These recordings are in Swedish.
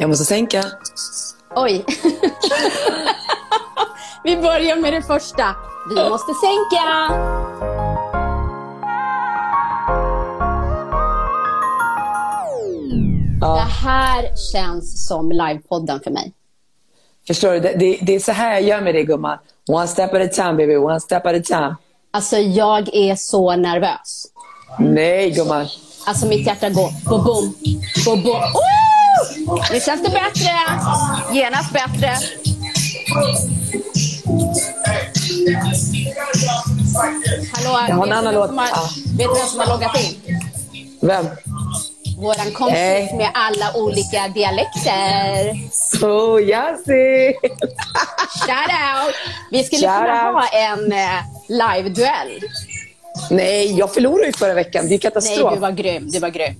Jag måste sänka. Oj. Vi börjar med det första. Vi måste sänka. Det här känns som livepodden för mig. Förstår du? Det, det, det är så här jag gör med dig gumman. One step at a time baby, one step at a time. Alltså, jag är så nervös. Nej gumman. Alltså, mitt hjärta går bo bom, bo bom. Oh! Nu känns det bättre. Genast bättre. Hallå, Jag har en annan låt. har- Ja. Vet du vem som har loggat in? Vem? Våran kompis Nej. med alla olika dialekter. Oh, Yassi! Shout out! Vi skulle Shout kunna out. ha en eh, live-duell. Nej, jag förlorade ju förra veckan. Det är Nej, katastrof. du var grym. Du var grym.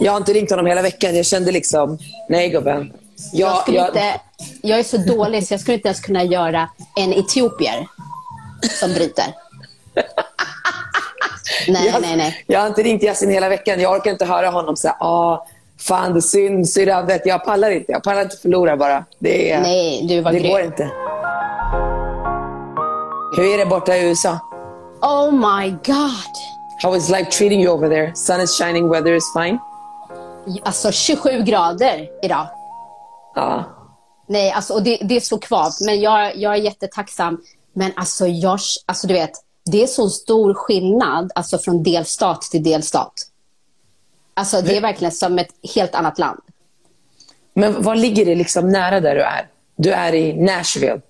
Jag har inte ringt honom hela veckan. Jag kände liksom, nej gubben. Jag, Jag, skulle jag, Inte, jag är så dålig så jag skulle inte ens kunna göra en etiopier som bryter. Nej, jag, nej, nej. jag har inte ringt Yasin hela veckan. Jag orkar inte höra honom säga, ah, fan det synd, syrran. Jag pallar inte. Jag pallar inte förlora bara. Det, är, Nej, du var det grym. går inte. Hur är det borta i USA? Oh my god! How is life treating you over there? Sun is shining, weather is fine? Alltså 27 grader idag. Ja. Nej, alltså, och det, det är så kvavt. Men jag, jag är jättetacksam. Men alltså, jag, alltså, du vet, det är så stor skillnad alltså, från delstat till delstat. Alltså, det är verkligen som ett helt annat land. Men var ligger det liksom nära där du är? Du är i Nashville.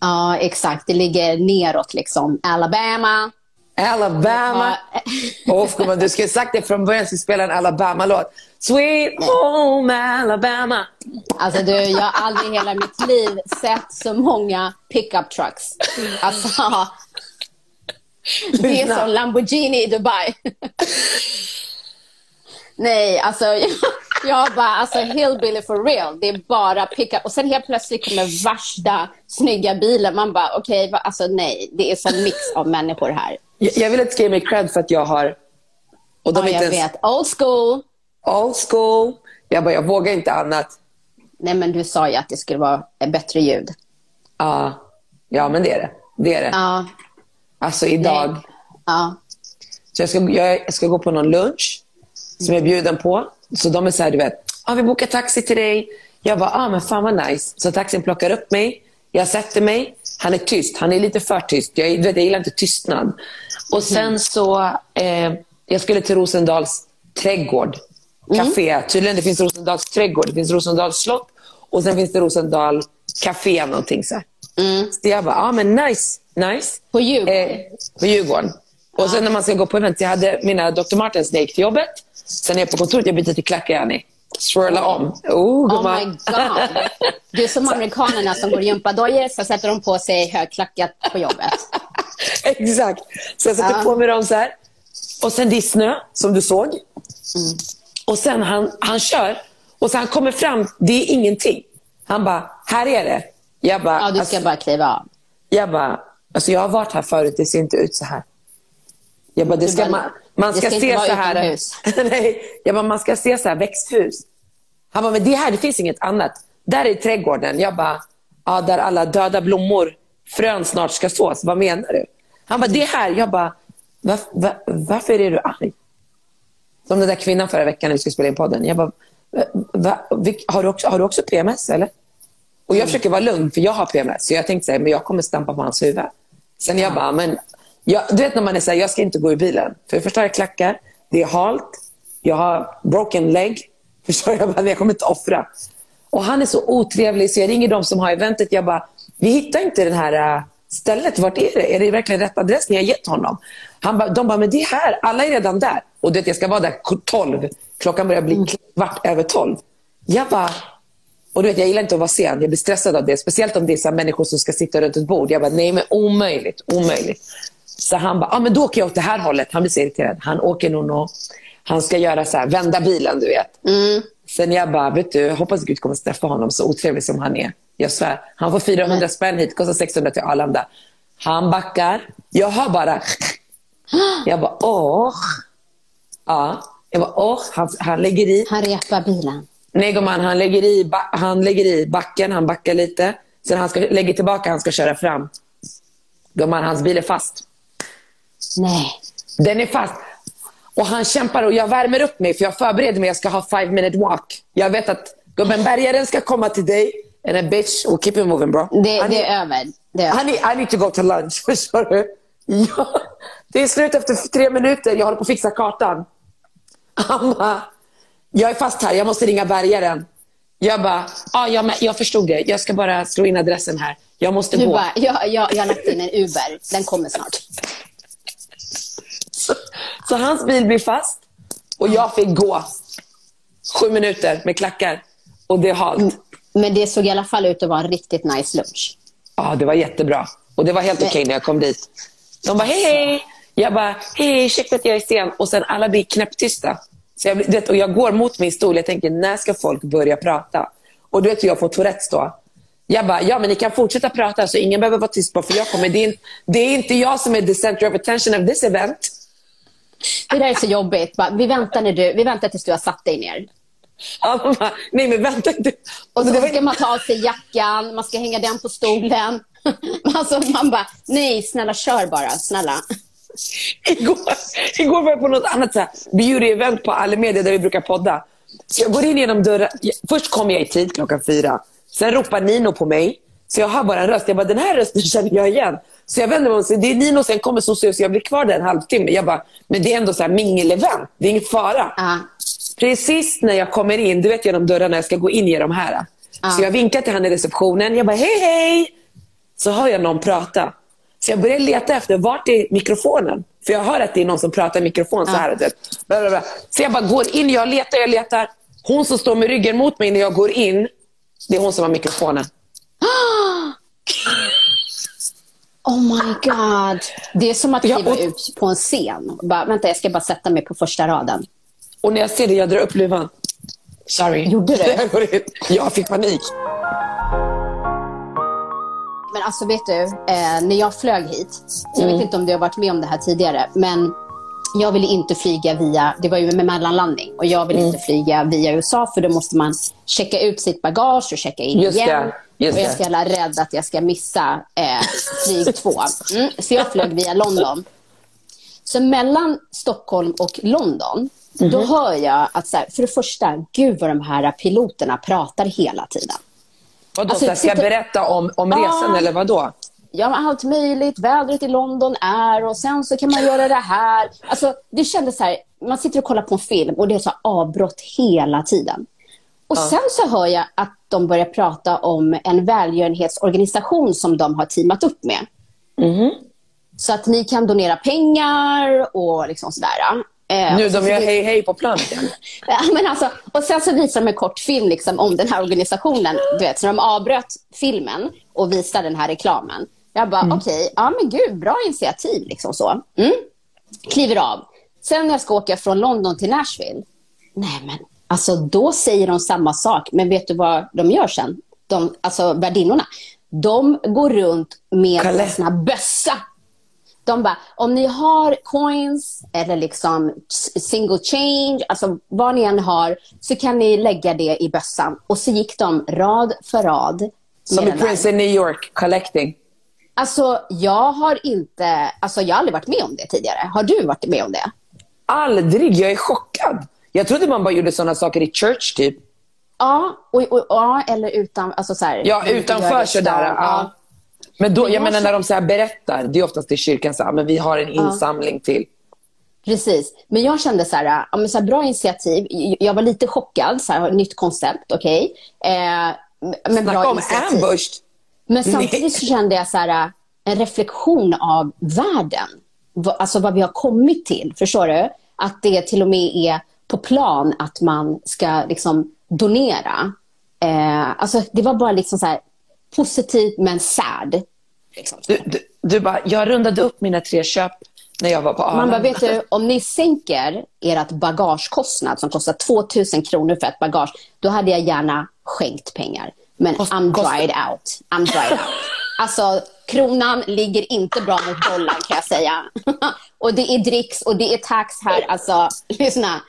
Ja, exakt. Det ligger neråt, liksom. Alabama. Alabama. Ja, gumman, du skulle sagt det från början. Jag skulle spela en Alabama-låt. Sweet home Alabama. Alltså, du, jag har aldrig i hela mitt liv sett så många pickup trucks. Alltså, det är som Lamborghini i Dubai. Nej, alltså jag, bara, alltså hillbilly for real. Det är bara pickup. Och sen helt plötsligt kommer värsta snygga bilen. Man bara, okej, okay, alltså nej. Det är som mix av människor här. Jag, jag vill ska ge mig cred för att jag har... Och de Ja, jag ens vet. Old school. Old school. Jag bara, jag vågar inte annat. Nej, men du sa ju att det skulle vara bättre ljud. Ja, ja men det är det. Det är det. Ja. Alltså idag. Nej. Ja. Så jag ska, jag ska gå på någon lunch som jag är bjuden på. Så de är så här, du vet, ah, vi bokar taxi till dig. Jag bara, ah, men fan vad nice. Så taxin plockar upp mig. Jag sätter mig. Han är tyst. Han är lite för tyst. Jag, vet, jag gillar inte tystnad. Och sen så, eh, jag skulle till Rosendals trädgård. Café. Tydligen det finns Rosendals trädgård, det finns Rosendals slott och sen finns det Rosendal café någonting så här. Så jag bara, ja ah, men nice, nice. På Djurgården? Eh, på Djurgården. Och sen när man ska gå på event, jag hade mina Dr. Martens när jag gick till jobbet. Sen är jag på kontoret, jag byter till klackar, Annie. Swirla om. Oh, Oh my god. Du är som amerikanerna som går i gympadojor, så sätter de på sig högklackat på jobbet. Exakt. Så jag sätter Ja. på mig dem så här. Och sen det är snö, som du såg. Mm. Och sen han, han kör. Och sen han kommer fram, det är ingenting. Han bara, här är det. Jag bara, Ja, du ska alltså, bara kliva av. jag bara, alltså jag har varit här förut, det ser inte ut så här. Jag bara, det ska, bara, man, man ska, ska se så här. Nej, jag bara, man ska se så här växthus. Han bara, men det här, det finns inget annat. Där är trädgården. Jag bara, ja, där alla döda blommor, frön snart ska sås. Vad menar du? Han bara, det här. Jag bara, var, var, varför är du arg? Som den där kvinnan förra veckan när vi skulle spela in podden. Jag bara, va, har, du också, har du också PMS eller? Och jag försöker vara lugn för jag har PMS. Så jag tänkte här, men jag kommer stampa på hans huvud. Sen jag bara, men jag, du vet när man är så här, jag ska inte gå i bilen. För det första har jag klackar, det är halt, jag har broken leg. Förstår jag? bara, Jag kommer inte offra. Och han är så otrevlig så jag ringer de som har eventet. Jag bara, vi hittar inte den här uh, stället, vart är det? Är det verkligen rätt adress ni har gett honom? Han ba, de bara, men det är här, alla är redan där. Och du vet, jag ska vara där 12. Klockan börjar bli kvart över 12. Jag bara, och du vet, jag gillar inte att vara sen. Jag blir stressad av det. Speciellt om det är så människor som ska sitta runt ett bord. Jag bara, nej men omöjligt, omöjligt. Så han bara, ah, men då åker jag åt det här hållet. Han blir så irriterad. Han åker nog nå, han ska göra så här, vända bilen, du vet. Mm. Sen jag bara, vet du, jag hoppas Gud kommer straffa honom så otrevlig som han är. Jag svär. Han får 400 mm. spänn hit, kostar 600 till Arlanda. Han backar. Jag hör bara... Jag bara, åh. Ja. Jag bara, åh. Han, han lägger i. Han repar bilen. Nej gumman, han lägger, i, han lägger i backen, han backar lite. Sen han ska, lägger tillbaka, han ska köra fram. Gumman, hans bil är fast. Nej. Den är fast. Och han kämpar och jag värmer upp mig för jag förbereder mig. Jag ska ha five minute walk. Jag vet att gubben bärgaren ska komma till dig. And a bitch will keep it moving bro. Det, det är över. Det är I, need, I need to go to lunch. Förstår du? Det är slut efter tre minuter. Jag håller på att fixa kartan. Han bara, jag är fast här. Jag måste ringa bärgaren. Jag bara, ah, jag, jag förstod det. Jag ska bara slå in adressen här. Jag måste du gå. Bara, jag, jag, jag har lagt in en Uber. Den kommer snart. Så, så, hans bil blir fast och jag fick gå sju minuter med klackar och det är halt. Men det såg i alla fall ut att vara en riktigt nice lunch. Ja, det var jättebra. Och det var helt okej okay när jag kom dit. De bara, hej, hej. Jag bara, hej, ursäkta att jag är sen. Och sen alla blir knäpptysta. Så jag, vet, och jag går mot min stol. Jag tänker, när ska folk börja prata? Och du vet, jag får Tourettes då. Jag bara, ja men ni kan fortsätta prata så ingen behöver vara tyst bara för jag kommer. Det är, det är inte jag som är the center of attention of this event. Det där är så jobbigt. vi, väntar när du, vi väntar tills du har satt dig ner. Ja, bara, nej men vänta inte. Och så ska man ta av sig jackan, man ska hänga den på stolen. alltså, man bara, nej snälla kör bara, snälla. Igår, igår var jag på något annat beauty-event på Alemedia där vi brukar podda. Så jag går in genom dörren. Först kommer jag i tid klockan fyra. Sen ropar Nino på mig. Så jag hör bara en röst. Jag bara, den här rösten känner jag igen. Så jag vänder mig och säger, det är Nino. Sen kommer Socio, så jag blir kvar där en halvtimme. Jag bara, men det är ändå så här mingel-event. Det är ingen fara. Uh. Precis när jag kommer in, du vet genom dörrarna, jag ska gå in de här. Uh. Så jag vinkar till han i receptionen. Jag bara, hej hej! Så hör jag någon prata. Så jag börjar leta efter, vart är mikrofonen? För jag hör att det är någon som pratar i mikrofon så här. Uh. Så jag bara går in, jag letar, jag letar. Hon som står med ryggen mot mig när jag går in, det är hon som har mikrofonen. Oh my god. Det är som att kliva ja, och... ut på en scen. Bara, vänta, jag ska bara sätta mig på första raden. Och när jag ser det, jag drar upp luvan. Sorry. Gjorde du? Jag fick panik. Men alltså vet du, eh, när jag flög hit, jag mm. vet inte om du har varit med om det här tidigare, men jag ville inte flyga via, det var ju med mellanlandning, och jag ville mm. inte flyga via USA för då måste man checka ut sitt bagage och checka in Just igen. Det. Just och jag är så jävla rädd att jag ska missa eh, flyg två. Mm. Så jag flög via London. Så mellan Stockholm och London, mm. då hör jag att så här, för det första, gud vad de här piloterna pratar hela tiden. Vadå, alltså, ska jag berätta om, om resan ah, eller vad då? Ja, allt möjligt. Vädret i London är och sen så kan man göra det här. Alltså, det kändes så här, man sitter och kollar på en film och det är så avbrott hela tiden. Och ja. sen så hör jag att de börjar prata om en välgörenhetsorganisation som de har teamat upp med. Mm. Så att ni kan donera pengar och liksom sådär. Eh, nu, de gör hej hej på planken. ja, men alltså, och sen så visar de en kort film liksom, om den här organisationen. Du vet, så de avbröt filmen och visade den här reklamen. Jag bara, mm. okej, okay, ja men gud, bra initiativ. Liksom så. Mm. Kliver av. Sen när jag ska åka från London till Nashville, nej men alltså då säger de samma sak. Men vet du vad de gör sen? De, alltså värdinnorna. De går runt med Kalle. en sån här bössa de bara, om ni har coins eller liksom single change, alltså vad ni än har, så kan ni lägga det i bössan. Och så gick de rad för rad. Som i Prince in New York, collecting. Alltså, jag har inte, alltså jag har aldrig varit med om det tidigare. Har du varit med om det? Aldrig, jag är chockad. Jag trodde man bara gjorde sådana saker i church typ. Ja, och, och, ja eller utan, alltså så här, Ja, utanför sådär. Ja. Men då, jag menar när de så berättar, det är oftast i kyrkan så här, men vi har en insamling till. Precis. Men jag kände så här, ja, men så här, bra initiativ. Jag var lite chockad, så här, nytt koncept, okej. Okay. Eh, Snacka om ambushed. Men samtidigt så kände jag så här, en reflektion av världen. Alltså vad vi har kommit till. Förstår du? Att det till och med är på plan att man ska liksom donera. Eh, alltså det var bara liksom så här positivt men sad. Liksom. Du, du, du bara, jag rundade upp mina tre köp när jag var på Arlanda. Man bara, vet du, om ni sänker ert bagagekostnad som kostar 2000 kronor för ett bagage, då hade jag gärna skänkt pengar. Men Kost- I'm kost- dried out. I'm dried out. Alltså, kronan ligger inte bra mot dollarn kan jag säga. och det är dricks och det är tax här. Alltså, lyssna.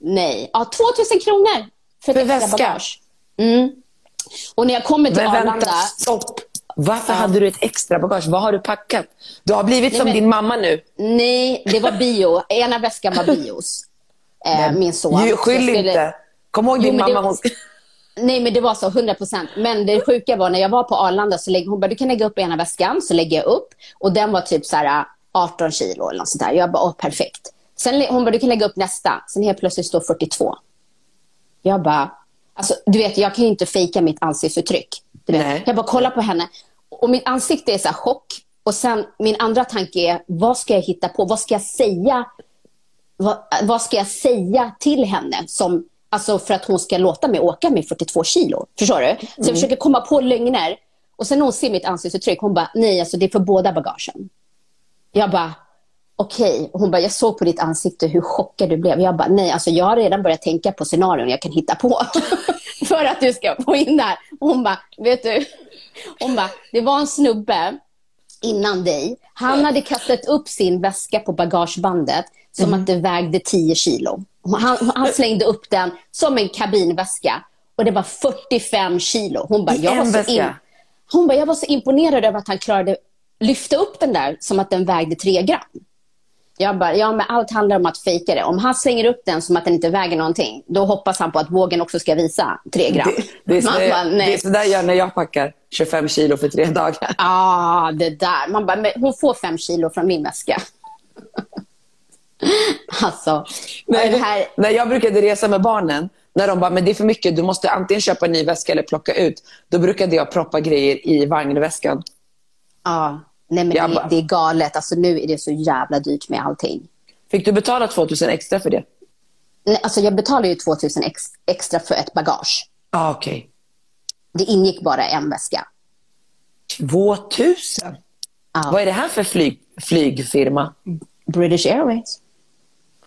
Nej. Ja, 2000 kronor för ett extra väska? bagage. Mm. Och när jag kommer till vänta, Arlanda... stopp. Varför hade du ett extra bagage? Vad har du packat? Du har blivit som men- din mamma nu. Nej, det var bio. Ena väskan var bios. Eh, min son. Ju, skyll skulle- inte. Kom ihåg din Jo, mamma. Ska- Nej, men det var så, 100 procent. Men det sjuka var när jag var på Arlanda så lägger hon bara, du kan lägga upp ena väskan. Så lägger jag upp och den var typ så här 18 kilo eller något sånt där. Jag bara, åh perfekt. Sen hon bara, du kan lägga upp nästa. Sen helt plötsligt står 42. Jag bara, alltså du vet, jag kan ju inte fejka mitt ansiktsuttryck. Jag bara kollar på henne och mitt ansikte är så här chock. Och sen min andra tanke är, vad ska jag hitta på? Vad ska jag säga vad, vad ska jag säga till henne som, alltså för att hon ska låta mig åka med 42 kilo? Förstår du? Så jag försöker komma på lögner. Och sen när hon ser mitt ansiktsuttryck, hon bara, nej, alltså det är för båda bagagen. Jag bara, okej. Och Hon bara, jag såg på ditt ansikte hur chockad du blev. Jag bara, nej, alltså jag har redan börjat tänka på scenarion jag kan hitta på. för att du ska få in det här. Hon bara, vet du? Hon bara, det var en snubbe innan dig. Han hade kastat upp sin väska på bagagebandet som Mm. att det vägde 10 kilo. Han, han slängde upp den som en kabinväska och det var 45 kilo. Hon bara, jag var, så väska? hon bara, jag var så imponerad över att han klarade lyfta upp den där som att den vägde 3 gram. Jag bara, ja men allt handlar om att fejka det. Om han slänger upp den som att den inte väger någonting, då hoppas han på att vågen också ska visa 3 gram. Det, det, är så, Man bara, det är så där jag gör när jag packar 25 kilo för tre dagar. Ah, det där. Man bara, hon får fem kilo från min väska. alltså, Nej, det här... När jag brukade resa med barnen, när de bara, men det är för mycket, du måste antingen köpa en ny väska eller plocka ut. Då brukade jag proppa grejer i vagnväskan. Ja, nej men det, det är galet. Alltså nu är det så jävla dyrt med allting. Fick du betala 2000 extra för det? Nej, Alltså jag betalar ju 2000 ex, extra för ett bagage. Ah, Okej. Det ingick bara en väska. 2000? Ja. Vad är det här för flyg, flygfirma? British Airways.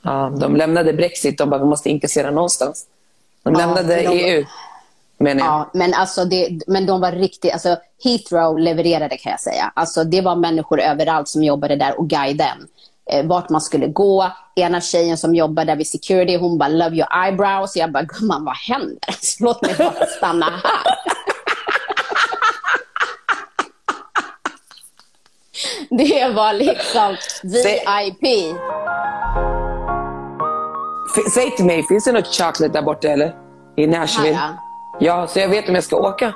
Ja, de lämnade Brexit. De bara, vi måste inkassera någonstans. De lämnade de- EU, jag. Ja, men, alltså det, men de var riktigt... Alltså Heathrow levererade kan jag säga. Alltså det var människor överallt som jobbade där och guidade en. Eh, vart man skulle gå. Ena tjejen som jobbade där vid security, hon bara “love your eyebrows”. Jag bara “gumman, vad händer? Alltså, låt mig bara stanna här”. Det var liksom VIP. Säg till mig, finns det något chocolate där borta eller? I Nashville? Här, Ja, så jag vet om jag ska åka.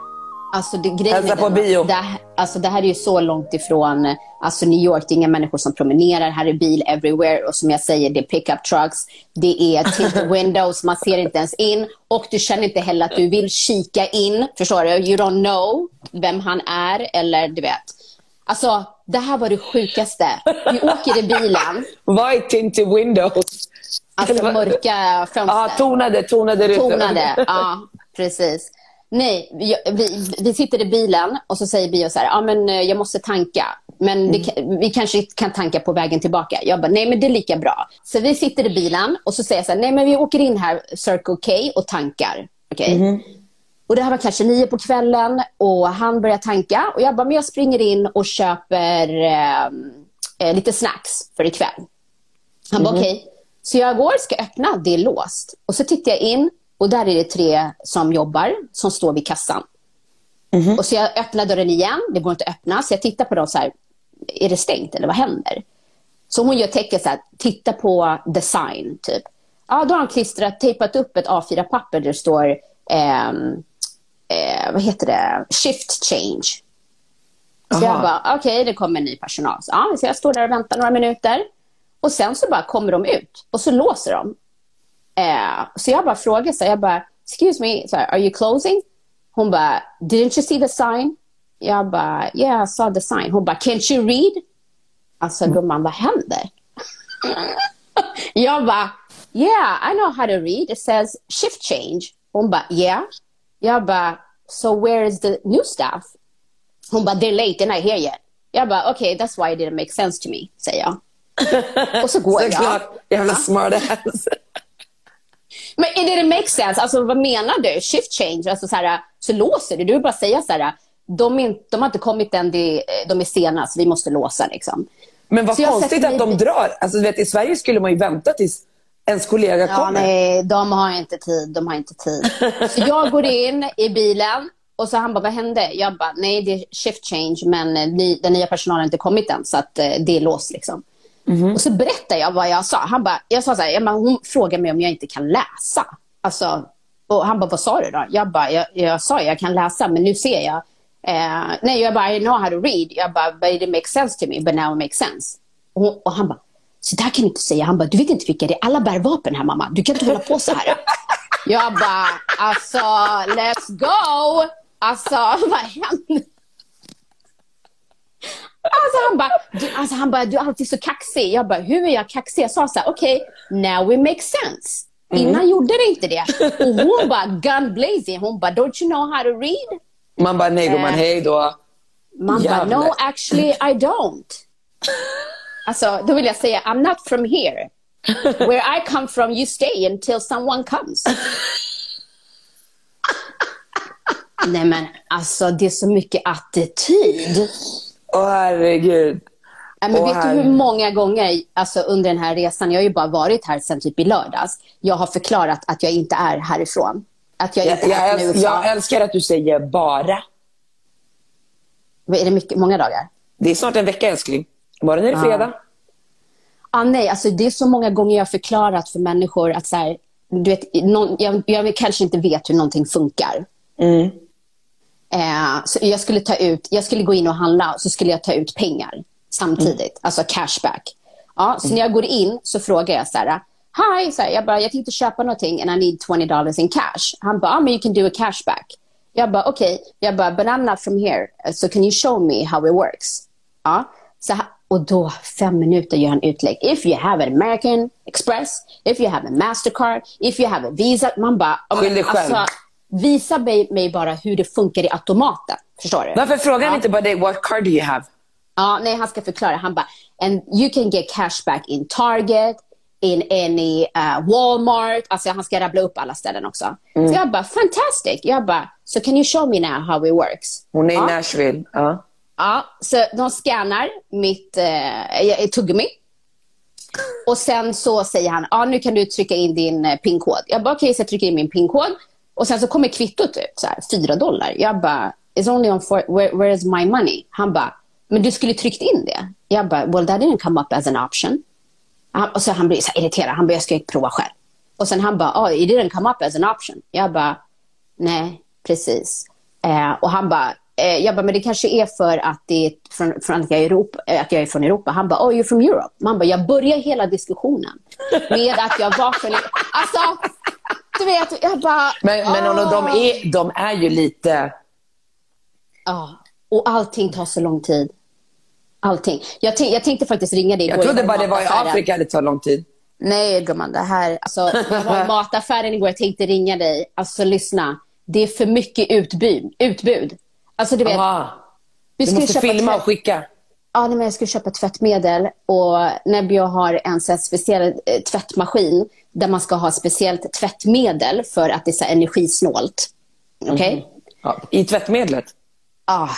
Alltså det, grejen Hälsa på den, bio. Det, alltså det här är ju så långt ifrån alltså New York. Det är inga människor som promenerar. Här är bil everywhere. Och som jag säger, det är pickup trucks. Det är tinted windows. Man ser inte ens in. Och du känner inte heller att du vill kika in. Förstår du? You don't know vem han är. Eller du vet. Alltså, det här var det sjukaste. Vi åker i bilen. Vad är tinted windows? Alltså mörka fönster. Ja, tonade, tonade rutor. Tonade, ja precis. Nej, vi, vi, sitter i bilen och så säger Bio så här, ja men eh, jag måste tanka. Men det, kan- vi kanske kan tanka på vägen tillbaka. Jag bara, nej men det är lika bra. Så vi sitter i bilen och så säger jag så här, nej men vi åker in här Circle K och tankar. Okej? Och det här var kanske nio på kvällen och han börjar tanka. Och jag bara, men jag springer in och köper eh, eh, lite snacks för ikväll. Han bara okej. Så jag går, ska öppna, det är låst. Och så tittar jag in och där är det tre som jobbar som står vid kassan. Och så jag öppnar dörren igen, det går inte att öppna. Så jag tittar på dem så här, är det stängt eller vad händer? Så hon gör tecken så här, titta på design typ. Ja, då har han klistrat, tejpat upp ett A4-papper där det står, ehm, eh, vad heter det, shift change. Så jag Aha. bara, okej, det kommer ny personal. Så, ja, så jag står där och väntar några minuter. Och sen så bara kommer de ut och så låser de. Eh, så jag bara frågar, så jag bara, excuse me, så här, are you closing? Hon bara, didn't you see the sign? Jag bara, yeah, I saw the sign. Hon bara, can't you read? Alltså gumman, vad händer? jag bara, yeah, I know how to read. It says shift change. Hon bara, yeah. Jag bara, so where is the new staff? Hon bara, they're late, they're not here yet. Jag bara, okay, that's why it didn't make sense to me, säger jag. Och så går jag. Såklart. Jävla smart Men it didn't make sense. Alltså vad menar du? Shift change? Alltså så, här, så låser du. Du vill bara säga så här, de, är, de har inte kommit än, de, de är sena, så vi måste låsa liksom. Men vad Så konstigt att de drar. Alltså, vet, I Sverige skulle man ju vänta tills ens kollega Ja, kommer. nej, de har inte tid. De har inte tid. Så jag går in i bilen och så han bara, vad hände? Jag bara, nej det är shift change men eh, den nya personalen har inte kommit än så att eh, det är låst liksom. Och så berättar jag vad jag sa. Han bara, jag sa så här, bara, hon frågar mig om jag inte kan läsa. Alltså, och han bara, vad sa du då? Jag bara, jag, jag sa jag kan läsa men nu ser jag. Eh, nej, jag bara, I know how to read. Jag bara, but it makes sense to me, but now it makes sense. Och, och han bara, så där kan du inte säga. Han bara, du vet inte vilka det är. Alla bär vapen här mamma. Du kan inte hålla på så här. Jag bara, alltså let's go. Alltså vad händer? Alltså han bara, du, alltså han bara, du är alltid så kaxig. Jag bara, hur är jag kaxig? Jag sa så här, okej, now it makes sense. Innan gjorde det inte det. Och hon bara, gun blazing. Hon bara, don't you know how to read? Man bara, nej gumman, Eh. hej då. Man bara, no actually I don't. Alltså, då vill jag säga, I'm not from here. Where I come from you stay until someone comes. Nej men alltså det är så mycket attityd. Åh herregud. Nej, men Åh, vet du herre. hur många gånger alltså, under den här resan, jag har ju bara varit här sedan typ i lördags, jag har förklarat att jag inte är härifrån. Att jag Jag, inte jag, är USA. jag älskar att du säger bara. Är det mycket, många dagar? Det är snart en vecka älskling. Imorgon är det fredag. Ah, nej, alltså det är så många gånger jag har förklarat för människor att så här, du vet, någon, jag, jag kanske inte vet hur någonting funkar. Mm. Eh, så jag skulle ta ut, jag skulle gå in och handla så skulle jag ta ut pengar samtidigt, alltså cashback. Ja, så när jag går in så frågar jag så här, Hi, så här, jag bara, jag tänkte köpa någonting and I need 20 dollars in cash. Han bara, ah, men you can do a cashback. Jag bara, okej. Okay. Jag bara, but I'm not from here, so can you show me how it works? Ja, så här, och då fem minuter gör han utlägg. If you have an American Express, if you have a Mastercard, if you have a Visa. Man bara, Skyll dig själv. Visa mig, mig bara hur det funkar i automaten. Förstår du? Varför frågar han Ja. inte bara dig, what card do you have? Ja, nej, han ska förklara. Han bara, and you can get cashback in Target, in any uh, Walmart. Alltså han ska rabbla upp alla ställen också. Mm. Så jag bara, fantastic. Jag bara, so can you show me now how it works? Hon är ja. i Nashville. Ja. Ja, så de scannar mitt eh, tuggummi. Och sen så säger han, ja nu kan du trycka in din eh, pinkod. Jag bara, okej, så jag trycker in min pinkod. Och sen så kommer kvittot ut, så här, 4 dollar. Jag bara, it's only on four, where, where is my money? Han bara, men du skulle tryckt in det. Jag bara, well that didn't come up as an option. Han, och så han blir så här irriterad, han bara, jag ska prova själv. Och sen han bara, oh it didn't come up as an option. Jag bara, nej, precis. Eh, och han bara, eh, jag bara, men det kanske är för att, det är från, från att, jag är Europa, eh, att jag är från Europa. Han bara, oh you're from Europe. Man bara, jag börjar hela diskussionen med att jag var från. Alltså, du vet, jag bara... Men, men och de, är, de är ju lite... Ja, och allting tar så lång tid. Allting. Jag, jag tänkte faktiskt ringa dig Jag trodde bara det var i. Afrika det tar lång tid. Nej gumman, det här, alltså, jag var i mataffären igår, jag tänkte ringa dig. Alltså lyssna, det är för mycket utbud. utbud. Alltså du vet, Aha. vi Du måste filma tvätt- och skicka. Ja, nej, men jag skulle köpa tvättmedel och Nebbio har en här speciell eh, tvättmaskin där man ska ha speciellt tvättmedel för att det är så energisnålt. Okej? Ja, I tvättmedlet. Ah,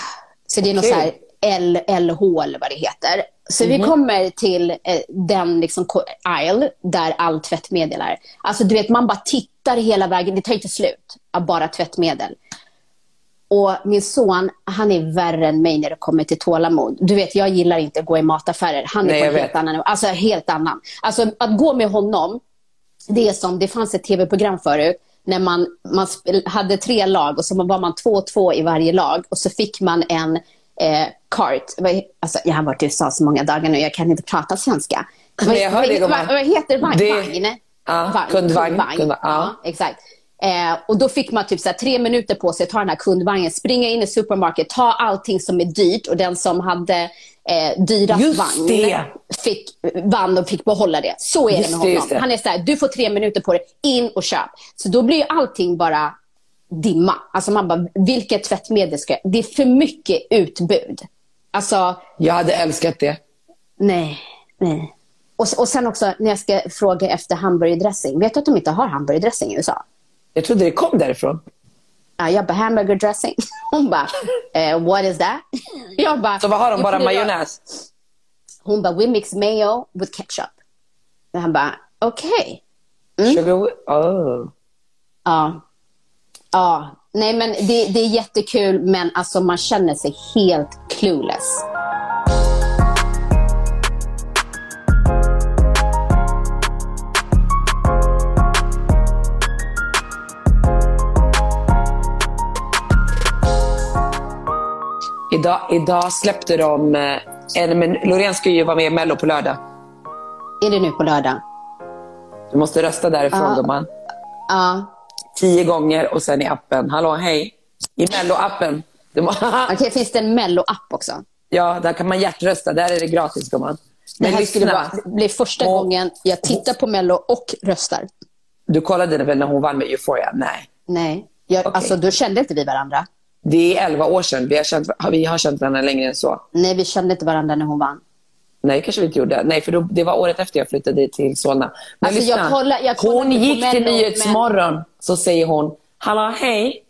så det är något Okej. så här L, LH eller vad det heter. Så vi kommer till eh, den liksom aisle där all tvättmedel är. Alltså du vet, man bara tittar hela vägen. Det tar inte slut av bara tvättmedel. Och min son, han är värre än mig när det kommer till tålamod. Du vet, jag gillar inte att gå i mataffärer. Han är Nej, på en helt annan Alltså helt annan. Alltså att gå med honom, det är som, det fanns ett tv-program förut när man, man hade tre lag och så var man två och två i varje lag och så fick man en eh, kart. Alltså, jag har varit i USA så många dagar nu, jag kan inte prata svenska. Men jag hör vad, vad, vad heter det? Vagn? Det- ja, kundvagn, kundvagn, ja. ja, exakt. Eh, och då fick man typ så tre minuter på sig att ta den här kundvagnen, springa in i supermarket, ta allting som är dyrt och den som hade eh, dyrast Just vagn det. fick, vann och fick behålla det. Så är Just det med honom. det. Han är så här, du får tre minuter på dig, in och köp. Så då blir ju allting bara dimma. Alltså man bara, vilket tvättmedel ska jag... Det är för mycket utbud. Alltså, Jag hade älskat det. nej, nej. Och, och sen också när jag ska fråga efter hamburgerdressing. Vet du att de inte har hamburgerdressing i USA? Jag trodde det kom därifrån. Ja, jag bara, hamburger dressing. Hon bara, eh, what is that? Jag bara, Så vad har de? "You Bara put it on-" majonnäs? Hon bara, we mix mayo with ketchup. Och han bara, okej. Sugar... Oh. Ja. Ja. Nej, men det, det är jättekul, men alltså man känner sig helt clueless. Idag, idag släppte de... eh, En, men Loreen ska ju vara med i Mello på lördag. Är det nu på lördag? Du måste rösta därifrån Ja. gumman. Ja. Tio gånger och sen i appen. Hallå, hej. I Mello-appen. Må- Okej, finns det en Mello-app också? ja, där kan man hjärtrösta. Där är det gratis gumman. Det Men här skulle lyssna. det blir första Och- gången jag tittar på Mello och röstar. Du kollade väl när hon vann med Euphoria? Nej. Nej, jag, Okej. alltså då kände inte vi varandra. Det är elva år sedan. Vi har känt, vi har känt varandra längre än så. Nej, vi kände inte varandra när hon vann. Nej, kanske vi inte gjorde. Nej, för då, det var året efter jag flyttade till Solna. Men Alltså, lyssna. jag kollar- jag kollar hon gick till Nyhetsmorgon, så säger hon, hallå, hej.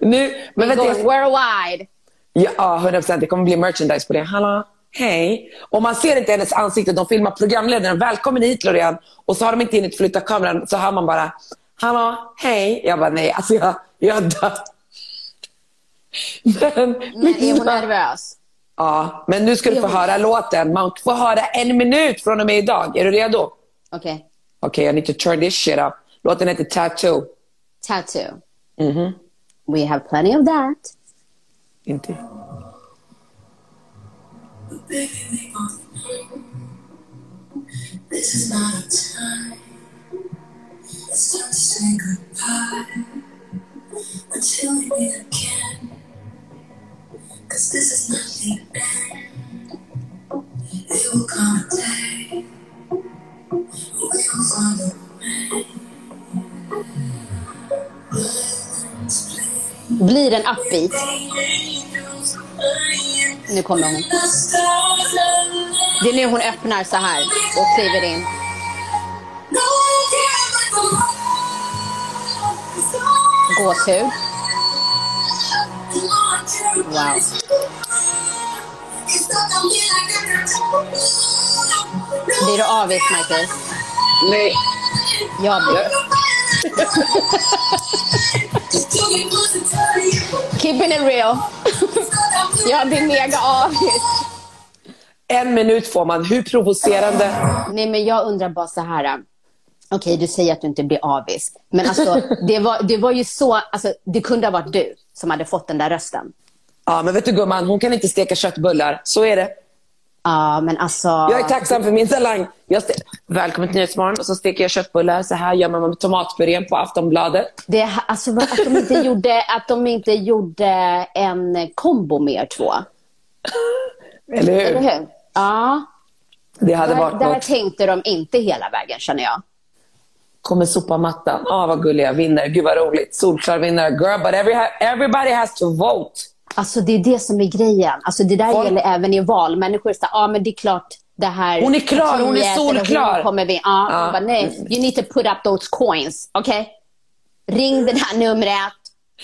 nu, men vänta, jag, worldwide. ja, 100 procent. Det kommer bli merchandise på det. Hallå, hej. Och man ser inte hennes ansikte. De filmar programledaren. Välkommen hit, Loreen. Och så har de inte hunnit flytta kameran. Så hör man bara, hallå, hej. Jag bara, nej, alltså jag, jag dör. Men, Men är hon nervös? Ja, men nu ska du få höra låten. Man får höra en minut från och med idag. Är du redo? Okej. Okej, I need to turn this shit up. Låten heter Tattoo. Tattoo. Mhm. We have plenty of that. Inte. This is not a time. Say goodbye until we meet again. Cause this is not the end. It will come a day. We will find a way. Blir en upbeat. Nu kommer hon. Det är nu hon öppnar så här och kliver in. Gåshud. Wow. Blir du avis, Marcus? Nej. Jag blir. Keeping it real. Jag blir mega avis. En minut får man. Hur provocerande? Nej, men jag undrar bara så här. Okej, du säger att du inte blir avis. Men alltså, det var, det var ju så... Alltså, det kunde ha varit du som hade fått den där rösten. Ja, men vet du gumman, hon kan inte steka köttbullar. Så är det. Ja, men alltså... Jag är tacksam för min talang. Jag ste- Välkommen till Nyhetsmorgon. Och så steker jag köttbullar. Så här gör man med tomatpurén på Aftonbladet. Det, alltså, att, de inte gjorde, att de inte gjorde en kombo med er två. Eller hur? Eller hur? Ja. Det hade Där, varit där något. tänkte de inte hela vägen, känner jag. Kommer sopa mattan. Ah, vad gulliga. Vinner. Gud vad roligt. Solklar vinnare. Girl, but every, everybody has to vote. Alltså, det är det som är grejen. Alltså, det där Folk- gäller även i val. Människor säger, ja men det är klart det här Hon är klar, hon är solklar. hon kommer vi. Ja. man Bara, nej, you need to put up those coins, okej? Ring det här numret,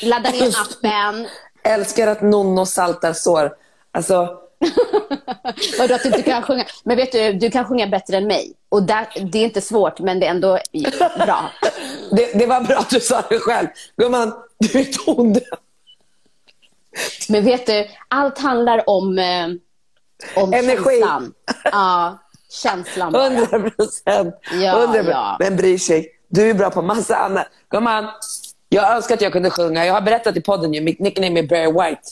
ladda ner appen. Älskar att Nonno saltar sår. Alltså, Vadå att du inte kan sjunga? Men vet du, du kan sjunga bättre än mig. Och där, det är inte svårt, men det är ändå bra. det, det var bra att du sa det själv. Gumman, du är tondöv. Men vet du, allt handlar om, eh, om Energi. känslan. Ja, känslan bara. 100 procent. Ja, ja. Vem bryr sig? Du är bra på massa annat. Gumman, jag önskar att jag kunde sjunga. Jag har berättat i podden ju. Mitt nickname är Barry White.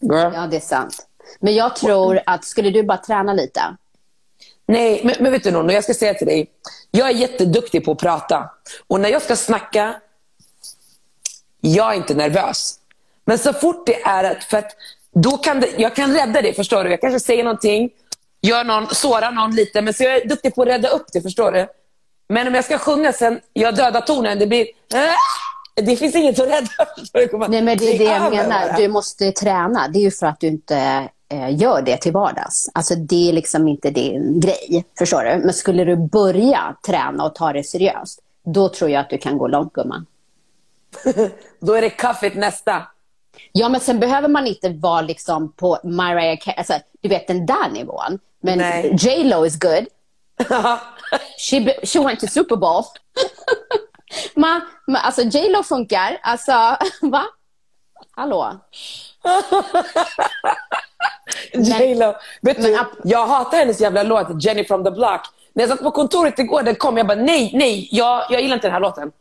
Girl. Ja, det är sant. Men jag tror att skulle du bara träna lite. Nej, men, men vet du Nono, jag ska säga till dig. Jag är jätteduktig på att prata. Och när jag ska snacka, jag är inte nervös. Men så fort det är att, för att då kan det, jag kan rädda det, förstår du? Jag kanske säger någonting, gör någon, sårar någon lite, men så jag är duktig på att rädda upp det, förstår du? Men om jag ska sjunga sen, jag dödar tonen, det blir... "Ah!" Det finns inget att rädda. Nej, men det är det jag menar. Du måste träna. Det är ju för att du inte gör det till vardags. Alltså, det är liksom inte din grej. Förstår du? Men skulle du börja träna och ta det seriöst, då tror jag att du kan gå långt, gumman. Då är det kaffet nästa. Ja, men sen behöver man inte vara liksom på Mariah Carey, alltså, du vet den där nivån. Men Nej. J Lo is good. She, she went to Super Bowl. ma, ma, alltså J Lo funkar. Alltså, va? Hallå? J Lo. Vet men du, ap- jag hatar hennes jävla låt Jenny from the block. När jag satt på kontoret igår, den kom, jag bara nej, nej, jag, jag gillar inte den här låten.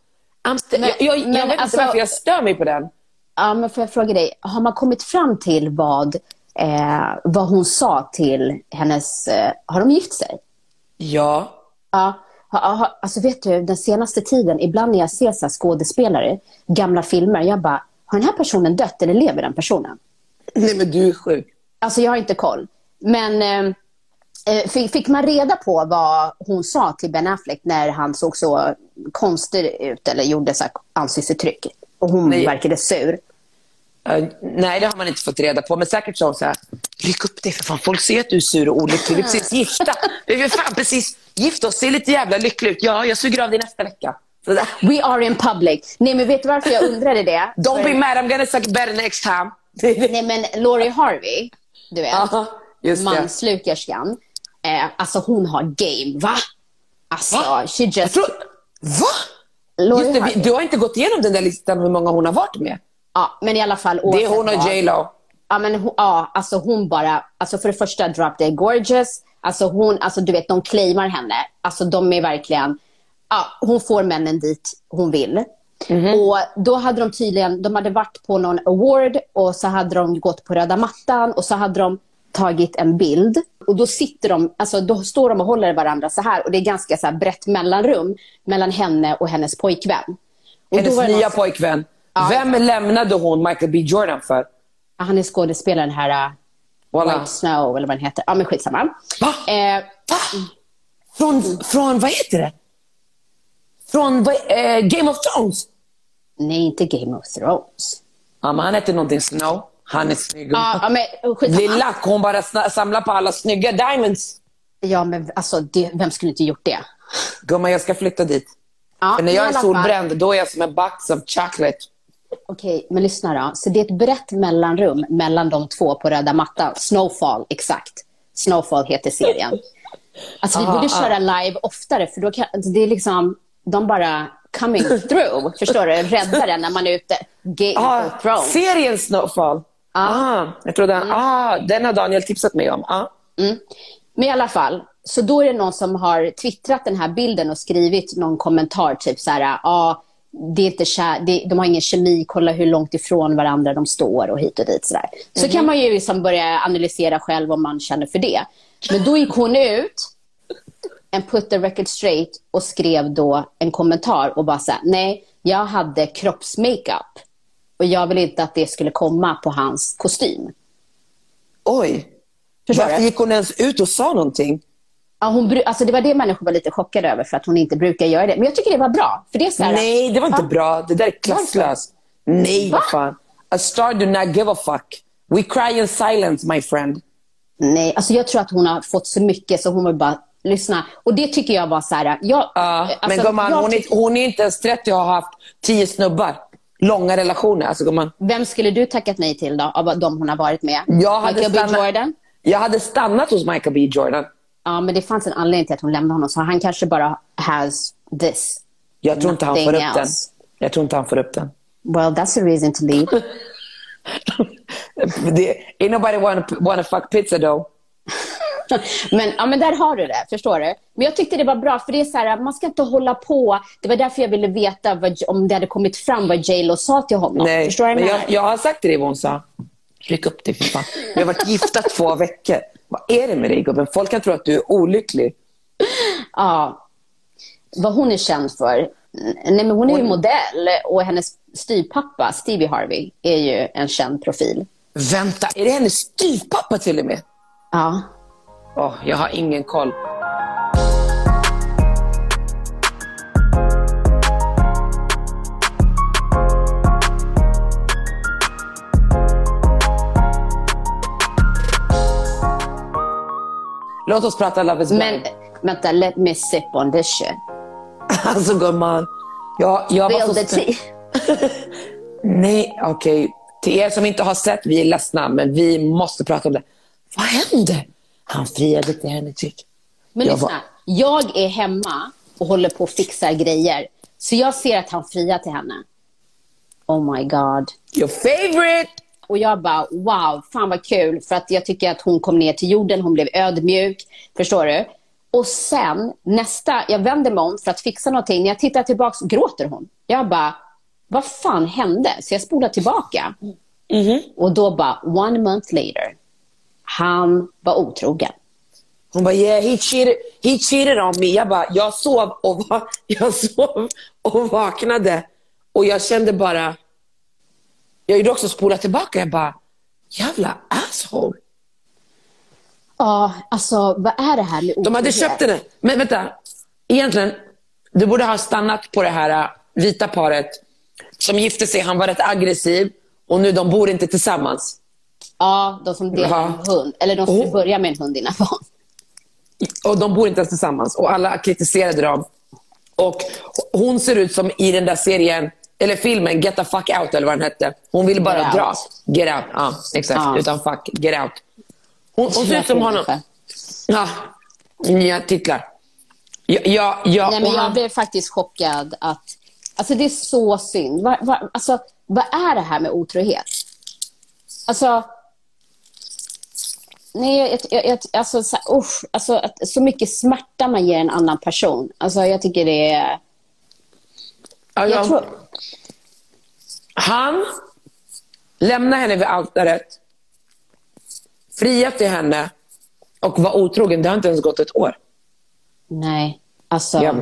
Men- jag jag, men jag vet alltså- inte varför jag stör mig på den. Ja, men får jag fråga dig, har man kommit fram till vad, eh, vad hon sa till hennes... Eh, har de gift sig? Ja. Ja. Ha, ha, alltså vet du, den senaste tiden, ibland när jag ser så skådespelare, gamla filmer, jag bara, har den här personen dött eller lever den personen? Nej men du är sjuk. Alltså jag har inte koll. Men eh, eh, fick, man reda på vad hon sa till Ben Affleck när han såg så konstig ut eller gjorde så ansiktsuttryck? Och hon Nej. verkade sur. Eh, nej, det har man inte fått reda på. Men säkert sa hon så här, ryck upp dig för fan. Folk ser att du är sur och olycklig. Vi är precis gifta. Vi är fan precis gifta och ser lite jävla lycklig ut. Ja, jag suger av dig nästa vecka. We are in public. Nej, men vet du varför jag undrade det? Don't För- be mad, I'm gonna suck better next time. Nej, men Laurie Harvey, du vet, Aha, manslukerskan. Eh, alltså hon har game, va? Alltså, Va? she just... Tror, va? Just det, vi, du har inte gått igenom den där listan hur många hon har varit med. Ja, men i alla fall. Det är hon och. J Lo. Ja, men ja, alltså hon bara, alltså för det första Drop Dead Gorgeous, alltså hon, alltså du vet de claimar henne, alltså de är verkligen, ja, hon får männen dit hon vill. Och då hade de tydligen, de hade varit på någon award och så hade de gått på röda mattan och så hade de tagit en bild och då sitter de, alltså då står de och håller varandra så här och det är ganska så brett mellanrum mellan henne och hennes pojkvän. Och Hennes då nya någon- pojkvän. Vem lämnade hon Michael B Jordan för? Han är skådespelaren här, uh, Voilà. White Snow eller vad den heter. Ja, men skitsamma. Va? Eh, Va? Från, från, vad heter det? Från eh, Game of Thrones? Nej, inte Game of Thrones. Ja, men han heter någonting Snow. Han är snygg. Ja, men skitsamma. Blir lack, hon bara samlar på alla snygga diamonds. Ja, men alltså, det, vem skulle inte gjort det? Gumman, jag ska flytta dit. Ja, För när jag är alla fall. solbränd, då är jag som en box of chocolate. Okej, men lyssna då. Så det är ett brett mellanrum mellan de två på röda mattan. Snowfall, exakt. Snowfall heter serien. Alltså, vi Ah, borde ah. köra live oftare, för då kan, det är liksom, de bara coming through. Förstår du? Räddar den när man är ute. Game Ah, of Thrones. serien Snowfall. Ah, jag trodde, Mm. ah, den har Daniel tipsat mig om. Ah. Men i alla fall, så då är det någon som har twittrat den här bilden och skrivit någon kommentar, typ så här, ja, det är inte kär, det, de har ingen kemi, kolla hur långt ifrån varandra de står och hit och dit. Så, där. så kan man ju liksom börja analysera själv om man känner för det. Men då gick hon ut and put the record straight och skrev då en kommentar och bara så här, nej, jag hade kroppsmakeup och jag vill inte att det skulle komma på hans kostym. Oj. Förstår Varför du? gick hon ens ut och sa någonting? Ja, hon, alltså det var det människor var lite chockade över för att hon inte brukar göra det. Men jag tycker det var bra. För det är så här, Nej, det var inte Ja. bra. Det där är klasslöst. Nej, vad fan. A star do not give a fuck. We cry in silence, my friend. Nej, alltså jag tror att hon har fått så mycket så hon vill bara lyssna. Och det tycker jag var så här... Jag, Ja, alltså, men gumman, hon, är, hon är inte ens 30 och har haft 10 snubbar. Långa relationer. Alltså, gumman. Vem skulle du tackat nej till då, av de hon har varit med? Jag hade, Michael B. stannat, Jordan? jag hade stannat hos Michael B Jordan. Ja, men det fanns en anledning till att hon lämnade honom. Så han kanske bara has this. Jag tror inte han får upp den. else. Jag tror inte han får upp den. Well, that's a reason to leave. ain't nobody wanna, wanna fuck pizza though. men, ja, men där har du det, förstår du? Men jag tyckte det var bra, för det är så här, man ska inte hålla på. Det var därför jag ville veta vad, om det hade kommit fram vad J Lo sa till honom. Nej, förstår du men jag jag, har sagt till dig vad hon sa. Ryck upp dig för fan. Vi har varit gifta två veckor. Vad är det med dig gubben? Folk kan tro att du är olycklig. Ja. Vad hon är känd för? Nej, men hon är ju modell och hennes styvpappa, Stevie Harvey, är ju en känd profil. Vänta, är det hennes styvpappa till och med? Ja. Åh, jag har ingen koll. Låt oss prata Love is blind. Men vänta, let me sip on this shit. Alltså gumman. Jag, jag var så tea. Nej, okej. Till er som inte har sett, vi är ledsna, men vi måste prata om det. Vad hände? Han friade till henne, typ. Men Jag lyssna, var- jag är hemma och håller på och fixar grejer. Så jag ser att han friar till henne. Oh my god. Your favorite! Och jag bara, wow, fan vad kul. För att jag tycker att hon kom ner till jorden, hon blev ödmjuk. Förstår du? Och sen, nästa, jag vänder mig om för att fixa någonting. När jag tittar tillbaka gråter hon. Jag bara, vad fan hände? Så jag spolar tillbaka. Och då bara, one month later, han var otrogen. Hon bara, yeah, he cheated, he cheated on me. Jag bara, jag sov och, va- jag sov och vaknade. Och jag kände bara, jag gjorde också spola tillbaka. Jag bara, jävla asshole. Ja, alltså vad är det här med De hade köpt henne. Men vänta, egentligen, du borde ha stannat på det här äh, vita paret som gifte sig. Han var rätt aggressiv och nu de bor inte tillsammans. Ja, de som delar Ja. hund. Eller de skulle Oh. börja med en hund innan barn. Och de bor inte ens tillsammans. Och alla kritiserade dem. Och hon ser ut som i den där serien, eller filmen Get the fuck out eller vad den hette. Hon ville bara Get dra. out. Get out. Ja, exakt. Ja. Utan fuck, get out. Hon, hon ser ut som honom. Ja, nya titlar. Ja, ja, ja, Nej, men jag han- blev faktiskt chockad att... Alltså det är så synd. Va, va, alltså, vad är det här med otrohet? Alltså... Nej, jag, jag, alltså, så, usch, alltså att, så mycket smärta man ger en annan person. Alltså, jag tycker det är... ja, Jag ja. tror, Han lämnar henne vid altaret, friar till henne och var otrogen. Det har inte ens gått ett år. nej, alltså... Ja.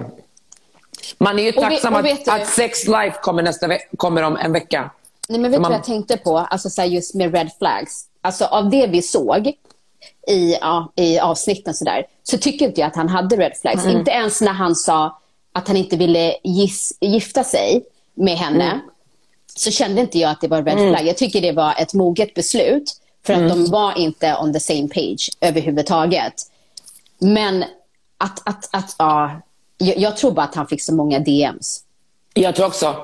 Man är ju Och tacksam och att, vet du- att Sex Life kommer, nästa kommer om en vecka. Nej, men vet du man- vad jag tänkte på? Alltså så just med red flags. Alltså av det vi såg i, ja, i avsnitten så där, så tycker inte jag att han hade red flags. Mm. Inte ens när han sa att han inte ville gis, gifta sig med henne. Mm. Så kände inte jag att det var red flag. Jag tycker det var ett moget beslut. För att Mm. de var inte on the same page överhuvudtaget. Men att, att, att ja, jag, jag tror bara att han fick så många DMs. Jag tror också.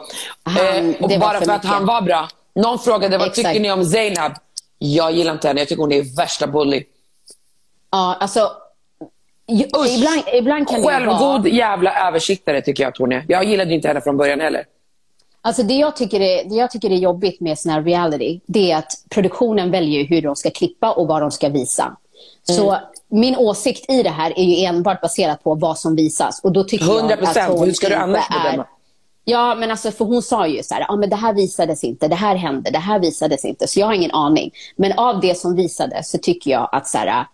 Han- eh, och bara för för att han var bra. Någon frågade vad Exakt. tycker ni om Zainab? Jag gillar inte henne. Jag tycker hon är värsta bully. Ja, alltså... Usch. Ibland, ibland kan det ju vara... Självgod jävla översiktare tycker jag att hon är. Jag gillade inte henne från början heller. Alltså det jag, tycker är, det jag tycker är jobbigt med sån här reality, det är att produktionen väljer hur de ska klippa och vad de ska visa. Så Mm. min åsikt i det här är ju enbart baserat på vad som visas. Och då tycker 100 jag att procent. hon Hur ska du annars är- bedöma? Ja, men alltså, för hon sa ju så här, ja, men det här visades inte, det här hände, det här visades inte. Så jag har ingen aning. Men av det som visades så tycker jag att så här,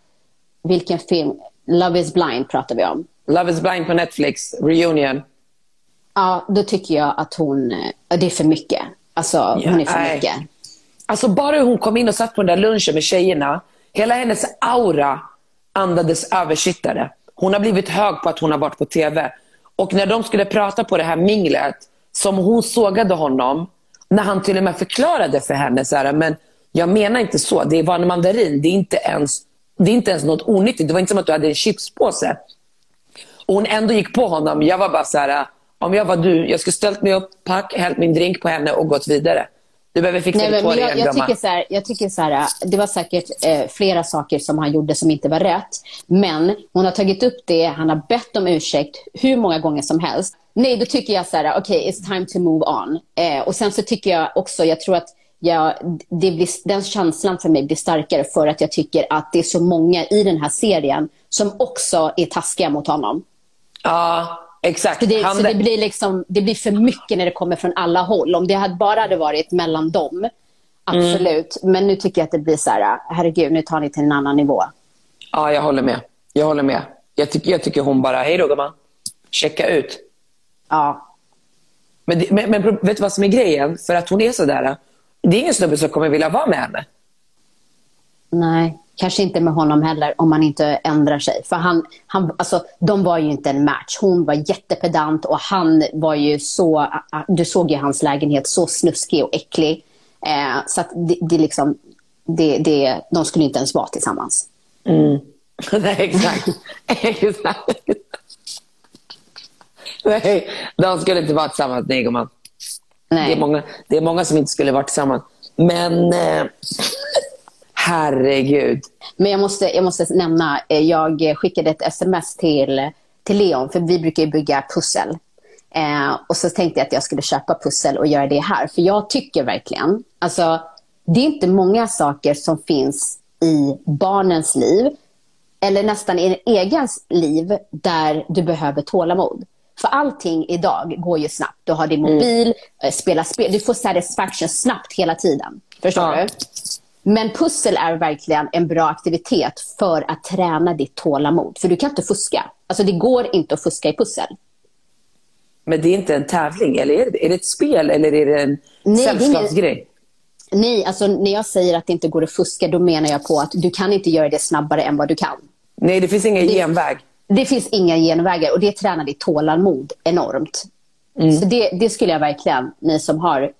vilken film, Love is blind pratar vi om. Love is blind på Netflix, reunion. Ja, då tycker jag att hon, eh, det är för mycket. Alltså, hon är för nej. mycket. Alltså bara hur hon kom in och satt på den där lunchen med tjejerna. Hela hennes aura andades översittare. Hon har blivit hög på att hon har varit på TV. Och när de skulle prata på det här minglet, som hon sågade honom, när han till och med förklarade för henne, så här, men jag menar inte så, det var en mandarin, det är inte ens, det är inte ens något onyttigt. Det var inte som att du hade en chipspåse. Och hon ändå gick på honom. Jag var bara så här, om jag var du, jag skulle ställt mig upp, pack, hällt min drink på henne och gått vidare. Du behöver fixa Nej, men, på men dig jag, jag gumman. tycker så här, jag tycker så här, det var säkert eh, flera saker som han gjorde som inte var rätt. Men hon har tagit upp det, han har bett om ursäkt hur många gånger som helst. Nej, då tycker jag så här, okej, it's time to move on. Eh, och sen så tycker jag också, jag tror att jag, det blir, den känslan för mig blir starkare för att jag tycker att det är så många i den här serien som också är taskiga mot honom. Ja, exakt. Så, det, Han- så det, blir liksom, det blir för mycket när det kommer från alla håll. Om det hade bara hade varit mellan dem, Absolut. Men nu tycker jag att det blir så här, herregud, nu tar ni till en annan nivå. Ja, jag håller med. Jag håller med. Jag tycker, jag tycker hon bara, hej då gumman. Checka ut. Ja, Men, men, men vet du vad som är grejen? För att hon är sådär. Det är ingen snubbe som kommer vilja vara med henne. nej. Kanske inte med honom heller, om man inte ändrar sig. För han, han, alltså, de var ju inte en match. Hon var jättepedant och han var ju så... Du såg ju hans lägenhet, så snuskig och äcklig. Eh, så att det, det liksom... Det, det, de skulle inte ens vara tillsammans. Nej, exakt. exakt. Nej, de skulle inte vara tillsammans. Nej, gumman. Det Nej. är, många, det är många som inte skulle vara tillsammans. Men eh, herregud. Men jag måste, jag måste nämna, eh, jag skickade ett sms till, till Leon, för vi brukar bygga pussel. Eh, och så tänkte jag att jag skulle köpa pussel och göra det här. För jag tycker verkligen, alltså det är inte många saker som finns i barnens liv, eller nästan i en egens liv, där du behöver tålamod. För allting idag går ju snabbt. Du har din mobil, eh, spela spel, du får satisfaction snabbt hela tiden. Förstår Ja. du? Men pussel är verkligen en bra aktivitet för att träna ditt tålamod. För du kan inte fuska. Alltså det går inte att fuska i pussel. Men det är inte en tävling, eller är det, är det ett spel eller är det en Nej, sällskapsgrej? Nej, alltså när jag säger att det inte går att fuska, då menar jag på att du kan inte göra det snabbare än vad du kan. Nej, det finns ingen Det- genväg. Det finns inga genvägar och det tränar ditt tålamod enormt. Så det, det skulle jag verkligen, ni som har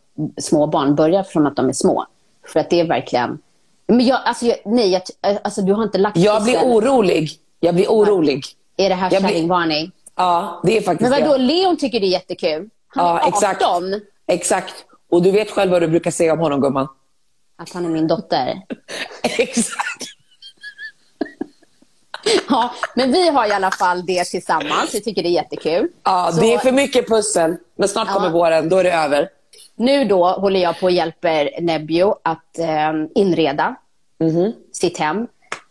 små barn, börja från att de är små. För att det är verkligen... Men jag, alltså, jag, nej, jag, alltså, du har inte lagt Jag blir orolig. Jag blir orolig. Är det här blir- kärringvarning? Ja, det är faktiskt Men vadå, det. Leon tycker det är jättekul. Han Ja, är 18. exakt. Exakt. Och du vet själv vad du brukar säga om honom, gumman. Att han är min dotter. Exakt. Ja, men vi har i alla fall det tillsammans. Vi tycker det är jättekul. Ja, det är för mycket pussel. Men snart Ja. kommer våren, då är det över. Nu då håller jag på och hjälper Nebio att eh, inreda Mhm. sitt hem.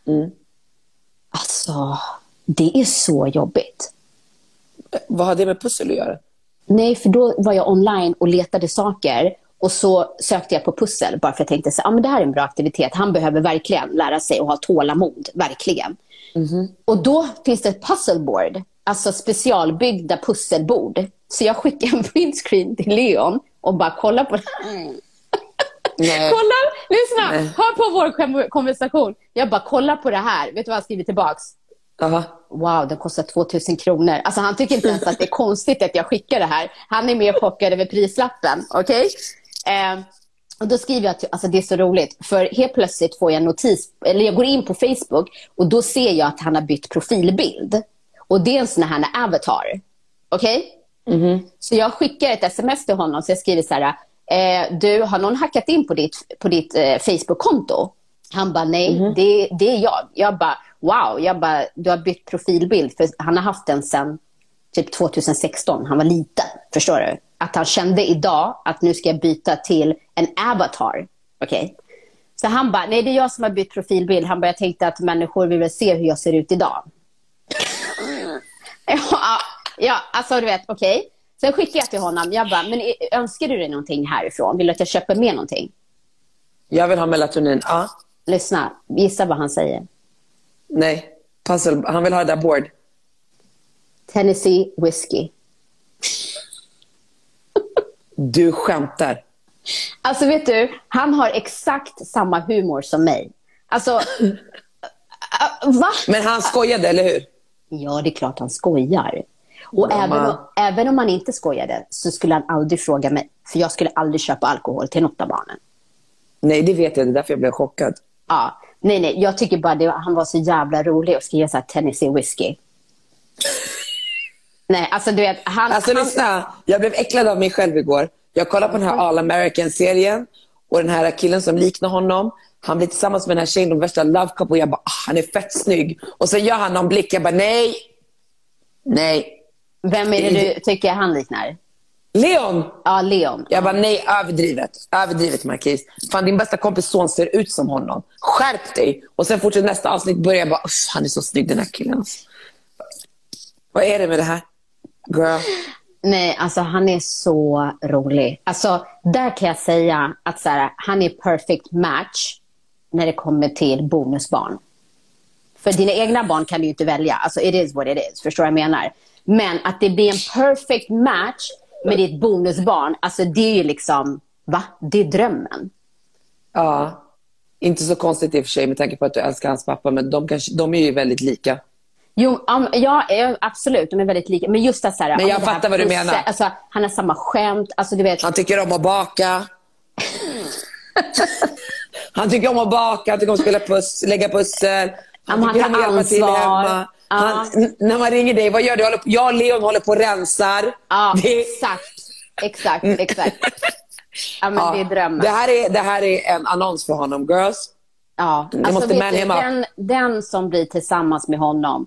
Mm. Alltså, det är så jobbigt. Vad har det med pussel att göra? Nej, för då var jag online och letade saker. Och så sökte jag på pussel bara för att jag tänkte så, ah, men det här är en bra aktivitet. Han behöver verkligen lära sig att ha tålamod, verkligen. Och då finns det ett puzzleboard, alltså specialbyggda pusselbord. Så jag skickade en printscreen till Leon och bara kolla på det här. Nej. Kolla, lyssna, Nej. hör på vår konversation. Jag bara, kolla på det här. Vet du vad han skriver tillbaks? Aha. Wow, den kostar 2000 kronor. Alltså, han tycker inte ens att det är konstigt att jag skickar det här. Han är mer chockad över prislappen. Okej? Eh, och då skriver jag att alltså, det är så roligt. För helt plötsligt får jag notis, eller jag går in på Facebook och då ser jag att han har bytt profilbild. Och det är en sån här avatar. Okej? Så jag skickar ett sms till honom. Så jag skriver så här. Eh, du, har någon hackat in på ditt, på ditt eh, Facebook-konto? Han bara, nej, det, det är jag. Jag bara, wow. Jag bara, du har bytt profilbild. För han har haft den sedan typ 2016. Han var liten. Förstår du? Att han kände idag att nu ska jag byta till en avatar. Okej? Så han bara, nej det är jag som har bytt profilbild. Han bara, jag tänkte att människor vill väl se hur jag ser ut idag. Ja, ja alltså du vet, okej. Sen skickade jag till honom. Jag bara, men önskar du dig någonting härifrån? Vill du att jag köper med någonting? Jag vill ha melatonin. Ja. Lyssna, gissa vad han säger. Nej. Puzzle. Han vill ha det där board. Tennessee whiskey. Du skämtar. Alltså vet du, han har exakt samma humor som mig. Alltså, va? Men han skojade, eller hur? Ja, det är klart han skojar. Och Ja, även, om, även om han inte skojade så skulle han aldrig fråga mig. För jag skulle aldrig köpa alkohol till något av barnen. Nej, det vet jag. Det är därför jag blev chockad. Ja, nej, nej. Jag tycker bara det, han var så jävla rolig och skriva så här Tennessee whiskey. Nej, alltså du vet, han... Alltså han lyssna, jag blev äcklad av mig själv igår. Jag kollade på den här All American-serien och den här killen som liknar honom, han blir tillsammans med den här tjejen, de värsta love couple. Jag bara, ah, han är fett snygg. Och sen gör han någon blick, jag bara, nej. Nej. vem är det du tycker han liknar? Leon! Ja, Leon. Jag bara, nej, överdrivet. Överdrivet, Marquis. Fan, din bästa kompis son ser ut som honom. Skärp dig! Och sen fortsätter nästa avsnitt, börjar jag bara, "Uff, han är så snygg den här killen. Vad är det med det här? Girl. Nej, alltså han är så rolig. Alltså, där kan jag säga att så här, han är perfect match när det kommer till bonusbarn. För dina egna barn kan du ju inte välja. Alltså, it is what it is. Förstår vad jag menar? Men att det blir en perfect match med ditt bonusbarn, alltså det är ju liksom, va? Det är drömmen. Ja. Inte så konstigt i och för sig med tanke på att du älskar hans pappa, men de, kanske, de är ju väldigt lika. Jo, um, ja, absolut. De är väldigt lika. Men just så här, Men jag här fattar vad du menar. Alltså, han har samma skämt. Alltså, du vet, Han tycker om att baka. han tycker om att baka, han tycker om att spela puss, lägga pussel. Han men tycker han om att hjälpa till hemma. Han, n- när man ringer dig, vad gör du? Jag och Leon håller på och rensar. ja, Det- exakt. Exakt, exakt. Ja, men ja. det är drömmen. Det här är, det här är en annons för honom, girls. Ja, alltså, måste man den, den som blir tillsammans med honom,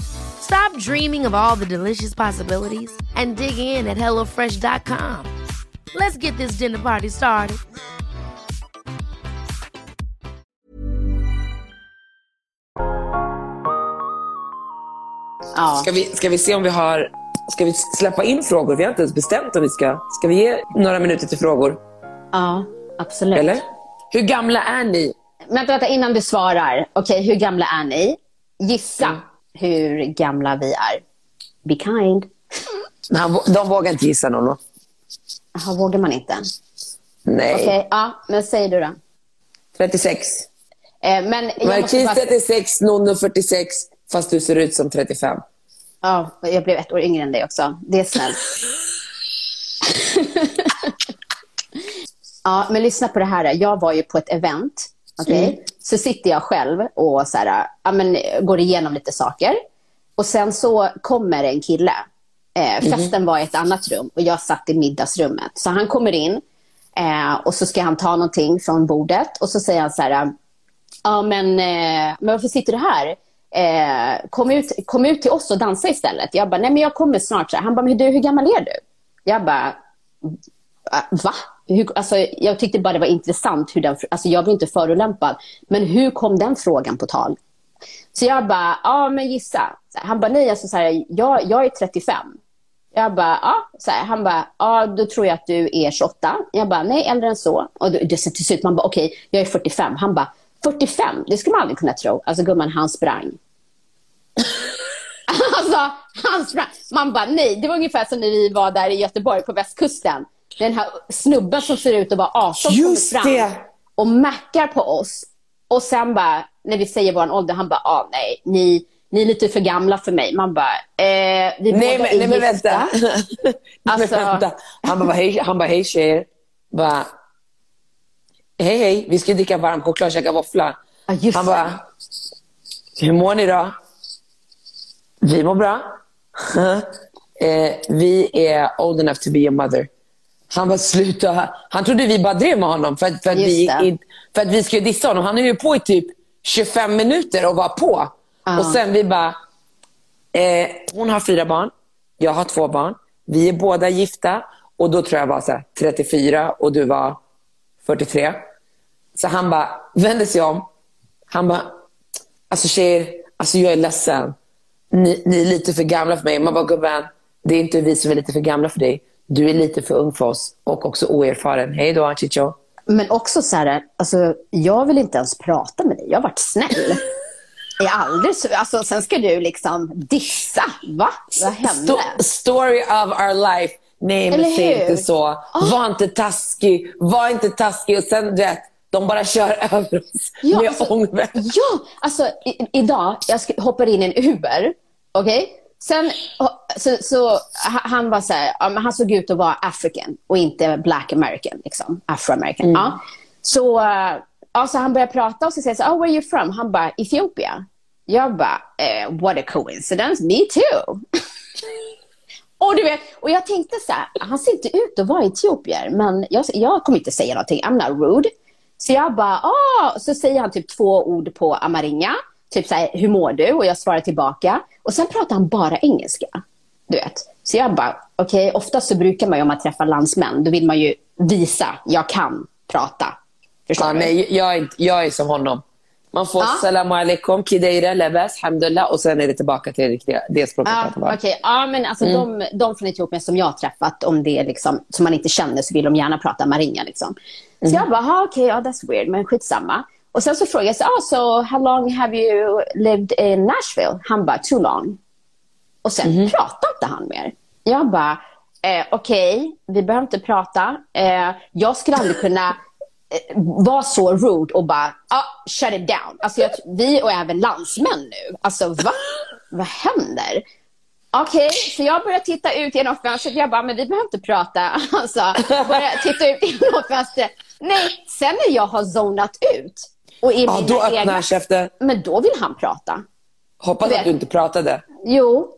Stop dreaming of all the delicious possibilities and dig in at HelloFresh.com. Let's get this dinner party started. Ja. Ska vi, ska vi se om vi har... Ska vi släppa in frågor? Vi har inte ens bestämt om vi ska... Ska vi ge några minuter till frågor? ja, absolut. Eller? Hur gamla är ni? Vänta, vänta, innan du svarar. Okej, hur gamla är ni? Gissa Mm. Hur gamla vi är. Be kind. Han, de vågar inte gissa någon. Jaha, vågar man inte? Nej. Okej, ja, men säg du då. 36. Eh, men Marquis bara... 36, Nonno 46, fast du ser ut som 35. Ja, jag blev ett år yngre än dig också. Det är snällt. ja, men lyssna på det här. Jag var ju på ett event. okej? Så sitter jag själv och så här, ja, men, går igenom lite saker. Och sen så kommer en kille. Eh, festen var i ett annat rum och jag satt i middagsrummet. Så han kommer in eh, och så ska han ta någonting från bordet och så säger han så här, ja men, eh, men varför sitter du här? Eh, kom, ut, kom ut till oss och dansa istället. Jag bara, nej men jag kommer snart. Så här. Han bara, men du, hur gammal är du? Jag bara, "Ah, va? Hur, alltså, jag tyckte bara det var intressant. Hur den, alltså, jag blev inte förolämpad. Men hur kom den frågan på tal? Så jag bara, ja men gissa. Han bara, nej alltså, så här, jag, jag är 35. Jag bara, ja. Så här, han bara, ja då tror jag att du är 28. Jag bara, nej äldre än så. Och det, ser till slut man bara, okej, jag är 45. Han bara, 45? Det skulle man aldrig kunna tro. Alltså gumman, han sprang. alltså, han sprang. Man bara, nej. Det var ungefär som när vi var där i Göteborg på västkusten. Den här snubben som ser ut att vara 18 Just kommer fram det. och mackar på oss. Och sen bara, när vi säger vår ålder, han bara, ah, nej, ni, ni är lite för gamla för mig. Man bara, eh, vi Nej båda men, är nej, men vänta. Alltså- men vänta. Han bara, hej, han bara, hej tjejer. Bara, hej hej, vi ska dricka varm choklad och käka våffla. Just Han bara, hur mår ni då? Vi mår bra. eh, vi är old enough to be your mother. Han bara, sluta. Han trodde vi bara drev med honom för att, för att, vi, i- för att vi skulle dissa honom. Han är ju på i typ 25 minuter och var på. Ja. Och sen vi bara, eh, hon har fyra barn, jag har två barn. Vi är båda gifta och då tror jag var så här, 34 och du var 43. Så han bara vände sig om. Han bara, alltså tjejer, alltså jag är ledsen. Ni, ni är lite för gamla för mig. Man bara, gubben, det är inte vi som är lite för gamla för dig. Du är lite för ung för oss och också oerfaren. Hej då, Chicho. Men också så här, alltså, jag vill inte ens prata med dig. Jag har varit snäll. Jag är aldrig så, alltså, sen ska du liksom dissa. Va? Vad hände? Sto- story of our life. Nej, men säg inte så. Var inte taskig. Var inte taskig. Och sen, du vet, de bara kör över oss Ja, med alltså- ångvält. Ja, alltså i, idag, jag hoppar in i en Uber, okej? Sen, så, så ha- han var så här, han såg ut att vara African och inte black American, liksom. Afro-American. Ja. Så, ja, så han började prata och så säger så, oh, where are you from? Han bara, Ethiopia. Jag bara, eh, what a coincidence, me too. Och, du vet, och jag tänkte så här, han ser inte ut att vara etiopier, men jag, jag kommer inte säga någonting, I'm not rude. Så jag bara, ah, så säger han typ två ord på amaringa, typ så här, hur mår du? Och jag svarar tillbaka. Och sen pratar han bara engelska, du vet. Så jag bara, okej, oftast så brukar man ju om man träffar landsmän, då vill man ju visa, jag kan prata. Förstår Ja, du? nej, jag, är jag är som honom. Man får Ja. salam alaikum, kideira, lebas, hamdullah och sen är det tillbaka till det riktiga, det språket bara. okej. ja, men alltså de, de från Etiopien som jag har träffat, om det är liksom, som man inte känner så vill de gärna prata maringa. Liksom. Så jag bara, "Ah, okej, ja, that's weird, men skitsamma. Och sen så frågade jag, så, ah, so how long have you lived in Nashville? Han bara, too long. Och sen pratade inte han mer. Jag bara, eh, okej, vi behöver inte prata. Eh, jag skulle aldrig kunna eh, vara så rude och bara, ah, shut it down. Alltså, jag, vi och även landsmän nu. Alltså, va? Vad händer? Okej, så jag börjar titta ut genom fönstret. Jag bara, men vi behöver inte prata. Alltså, börjar titta ut genom fönstret. Nej, sen när jag har zonat ut. Och i Ja, mina då öppnar egna, käften. Men då vill han prata. Hoppas Du att du inte pratade. Jo,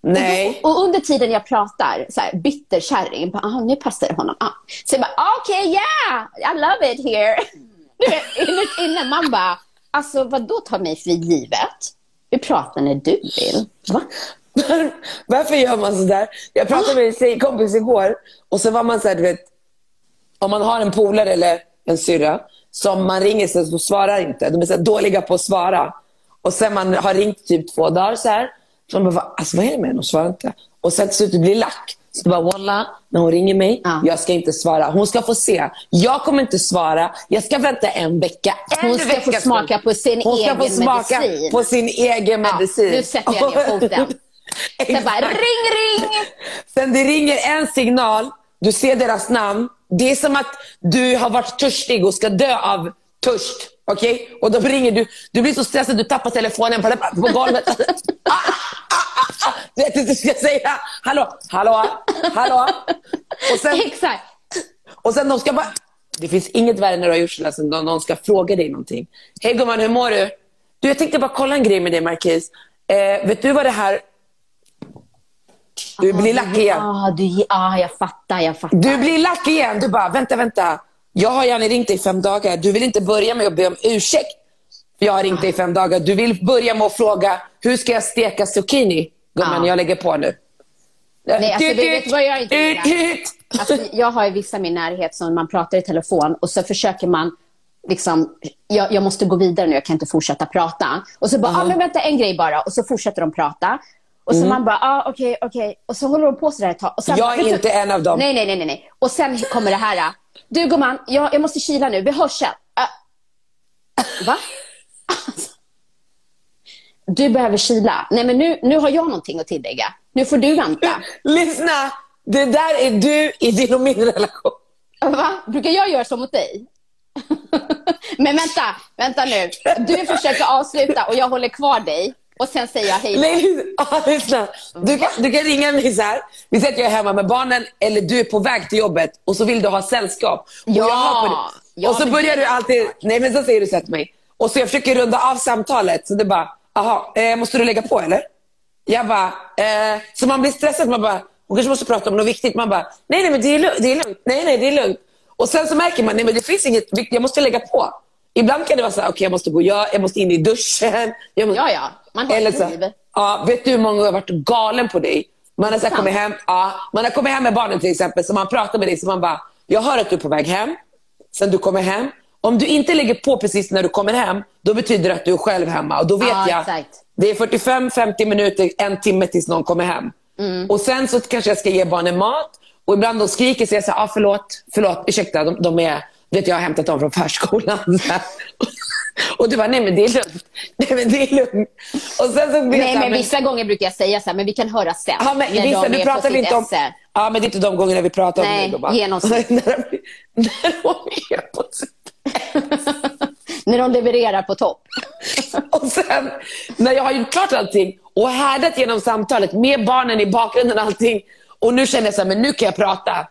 Nej. och under tiden jag pratar, så här, bitter kärring, bara, ah, nu passar det honom. Ah. Så jag bara, okej, okay, yeah, I love it here. Innerst inne man bara, alltså vad då ta mig för givet? Vi pratar när du vill. Va? Varför gör man sådär? Jag pratade med en tjejkompis igår och så var man så här, du vet, om man har en polare eller en syrra som man ringer så, så svarar inte. De är så dåliga på att svara. Och sen man har ringt typ två dagar så här. Så man bara, "Va- alltså, vad är det med henne? Hon svarar inte. Och sen till slut blir lack. Så det bara, Walla, när hon ringer mig, Ja. jag ska inte svara. Hon ska få se. Jag kommer inte svara. Jag ska vänta en vecka. En Hon ska få vecka smaka på sin Hon ska få egen smaka medicin. på sin egen Ja, medicin. nu sätter jag ner foten. Jag bara, ring, ring! Sen det ringer en signal, du ser deras namn. Det är som att du har varit törstig och ska dö av törst. Okej? Och då ringer du. Du blir så stressad du tappar telefonen på, på golvet. Ah, ah, ah, ah. Du vet inte ska säga hallå, hallå, hallå. Och sen, Exakt. och sen de ska bara... Det finns inget värre när du har gjort sådär som någon ska fråga dig någonting. Hej gumman, hur mår du? Du, jag tänkte bara kolla en grej med dig Marquis. Eh, vet du vad det här... Du blir lack igen. Ah, du, ah, jag fattar, jag fattar. Du blir lack igen. Du bara, vänta, vänta. Jag har gärna ringt dig i fem dagar. Du vill inte börja med att be om ursäkt. Jag har ringt dig i fem dagar. Du vill börja med att fråga, hur ska jag steka zucchini? Gumman, Ja. jag lägger på nu. Nej, alltså, vet- vet du vad jag inte gillar? Alltså, jag har ju vissa i min närhet som man pratar i telefon och så försöker man liksom, jag, jag måste gå vidare nu, jag kan inte fortsätta prata. Och så bara, ah, men vänta en grej bara. Och så fortsätter de prata. Och så man bara, ah, okej, okej. Och så håller de på sådär ett tag. Och sen, Jag är vet du- inte en av dem. Nej, nej, nej, nej. Och sen kommer det här. Du gumman, jag, jag måste kila nu, vi hörs sen. Ah. Va? Alltså. Du behöver kila. Nej, men nu, nu har jag någonting att tillägga. Nu får du vänta. Lyssna, det där är du i din och min relation. Va? Brukar jag göra så mot dig? Men vänta, vänta nu. Du försöker avsluta och jag håller kvar dig. Och sen säger jag hej. Nej, lyssna. Du kan, du kan ringa mig så här. Vi säger att jag är hemma med barnen eller du är på väg till jobbet och så vill du ha sällskap. Och Ja. jag på det. Ja, och så börjar det- du alltid, nej men så säger du så här till mig. Och så jag försöker runda av samtalet. Så du bara, aha, eh, måste du lägga på eller? Jag bara, eh, så man blir stressad. Man bara, hon kanske måste prata om något viktigt. Man bara, nej nej men det är, lugnt, det är lugnt. Nej nej det är lugnt. Och sen så märker man, nej men det finns inget viktigt, jag måste lägga på. Ibland kan det vara så här, okej jag måste gå, jag, jag måste in i duschen. Jag måste, Ja, ja. Man har eller så, liv. ja, vet du hur många har varit galen på dig? Man har, så kommit hem, ja, man har kommit hem med barnen till exempel, så man pratar med dig så man bara, jag hör att du är på väg hem. Sen du kommer hem. Om du inte lägger på precis när du kommer hem, då betyder det att du är själv hemma. Och då vet Ja, jag, exakt. det är 45-50 minuter, en timme tills någon kommer hem. Mm. Och sen så kanske jag ska ge barnen mat. Och ibland de skriker så jag säger, ah, förlåt, förlåt, ursäkta, de, de är, vet jag har hämtat dem från förskolan. Och du bara, nej men det är lugnt. Nej men det är lugnt. Och sen så Nej, men vissa gånger brukar jag säga så här, men vi kan höra sen. Ja, men när vissa, de är pratar vi inte om... esse. Ja, men det är inte de gångerna vi pratar om Nej, nu. gumman. genomsnitt. när, de, när de är på sitt När de levererar på topp. Och sen när jag har gjort klart allting och härdat genom samtalet med barnen i bakgrunden och allting. Och nu känner jag så här, men nu kan jag prata.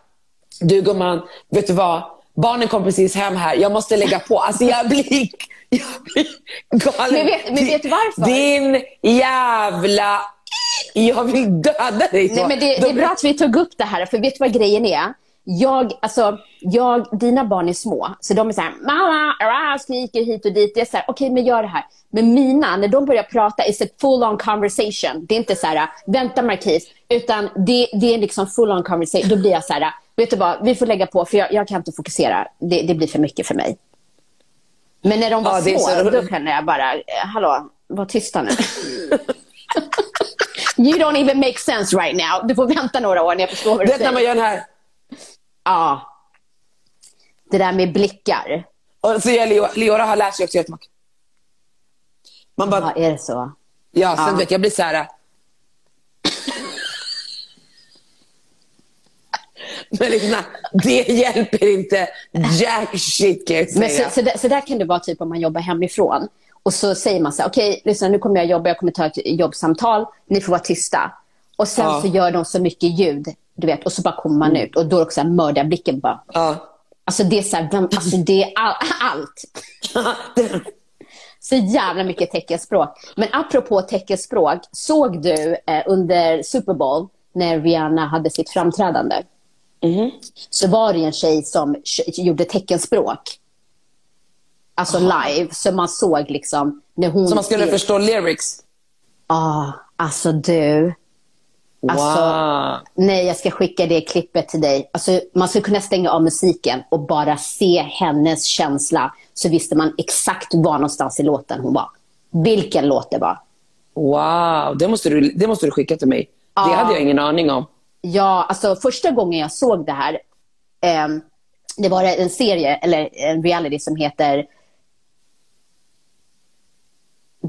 Du gumman, vet du vad? Barnen kom precis hem här. Jag måste lägga på. Alltså jag blir, jag blir galen. Men vet- men vet varför? Din jävla... Jag vill döda dig. Nej, men det, det är bra att vi tog upp det här, för vet du vad grejen är? Jag, alltså, jag, dina barn är små, så de är så här, mamma, ah, skriker hit och dit. Det är så här, okej, men gör det här. Men mina, när de börjar prata, is it full on conversation. Det är inte så här, vänta Marquis, utan det, det är liksom full on conversation. Då blir jag så här, vet du vad, vi får lägga på, för jag, jag kan inte fokusera. Det, det blir för mycket för mig. Men när de var Ja, det är små, så då kunde jag bara, eh, hallå, var tysta nu. You don't even make sense right now. Du får vänta några år när jag förstår vad Du du vet när man säger. gör den här. Ja. Det där med blickar. Och så Leo, Leora har lärt sig också jättemycket. Man bara, Ja, är det så? Ja, sen Ja. vet jag blir så här... Men liksom, det hjälper inte jack shit kan jag Men säga. så, så, där, så där kan det vara typ om man jobbar hemifrån. Och så säger man så här, okej, lyssna nu kommer jag jobba, jag kommer ta ett jobbsamtal, ni får vara tysta. Och sen Ja. så gör de så mycket ljud, du vet, och så bara kommer man ut. Och då också en mördarblicken bara. Ja. Alltså det är så här, vem, alltså det är all, allt. Så jävla mycket teckenspråk. Men apropå teckenspråk, såg du eh, under Super Bowl när Rihanna hade sitt framträdande? Så var det en tjej som gjorde teckenspråk. Alltså live, så man såg liksom när hon... Så man skulle förstå lyrics. Ah, alltså du. Alltså, wow. Nej, jag ska skicka det klippet till dig. Alltså, man skulle kunna stänga av musiken och bara se hennes känsla. Så visste man exakt var någonstans i låten hon var. Vilken låt det var. wow, det måste, du, det måste du skicka till mig. Ja. Det hade jag ingen aning om. Ja, alltså första gången jag såg det här, eh, det var en serie, eller en reality som heter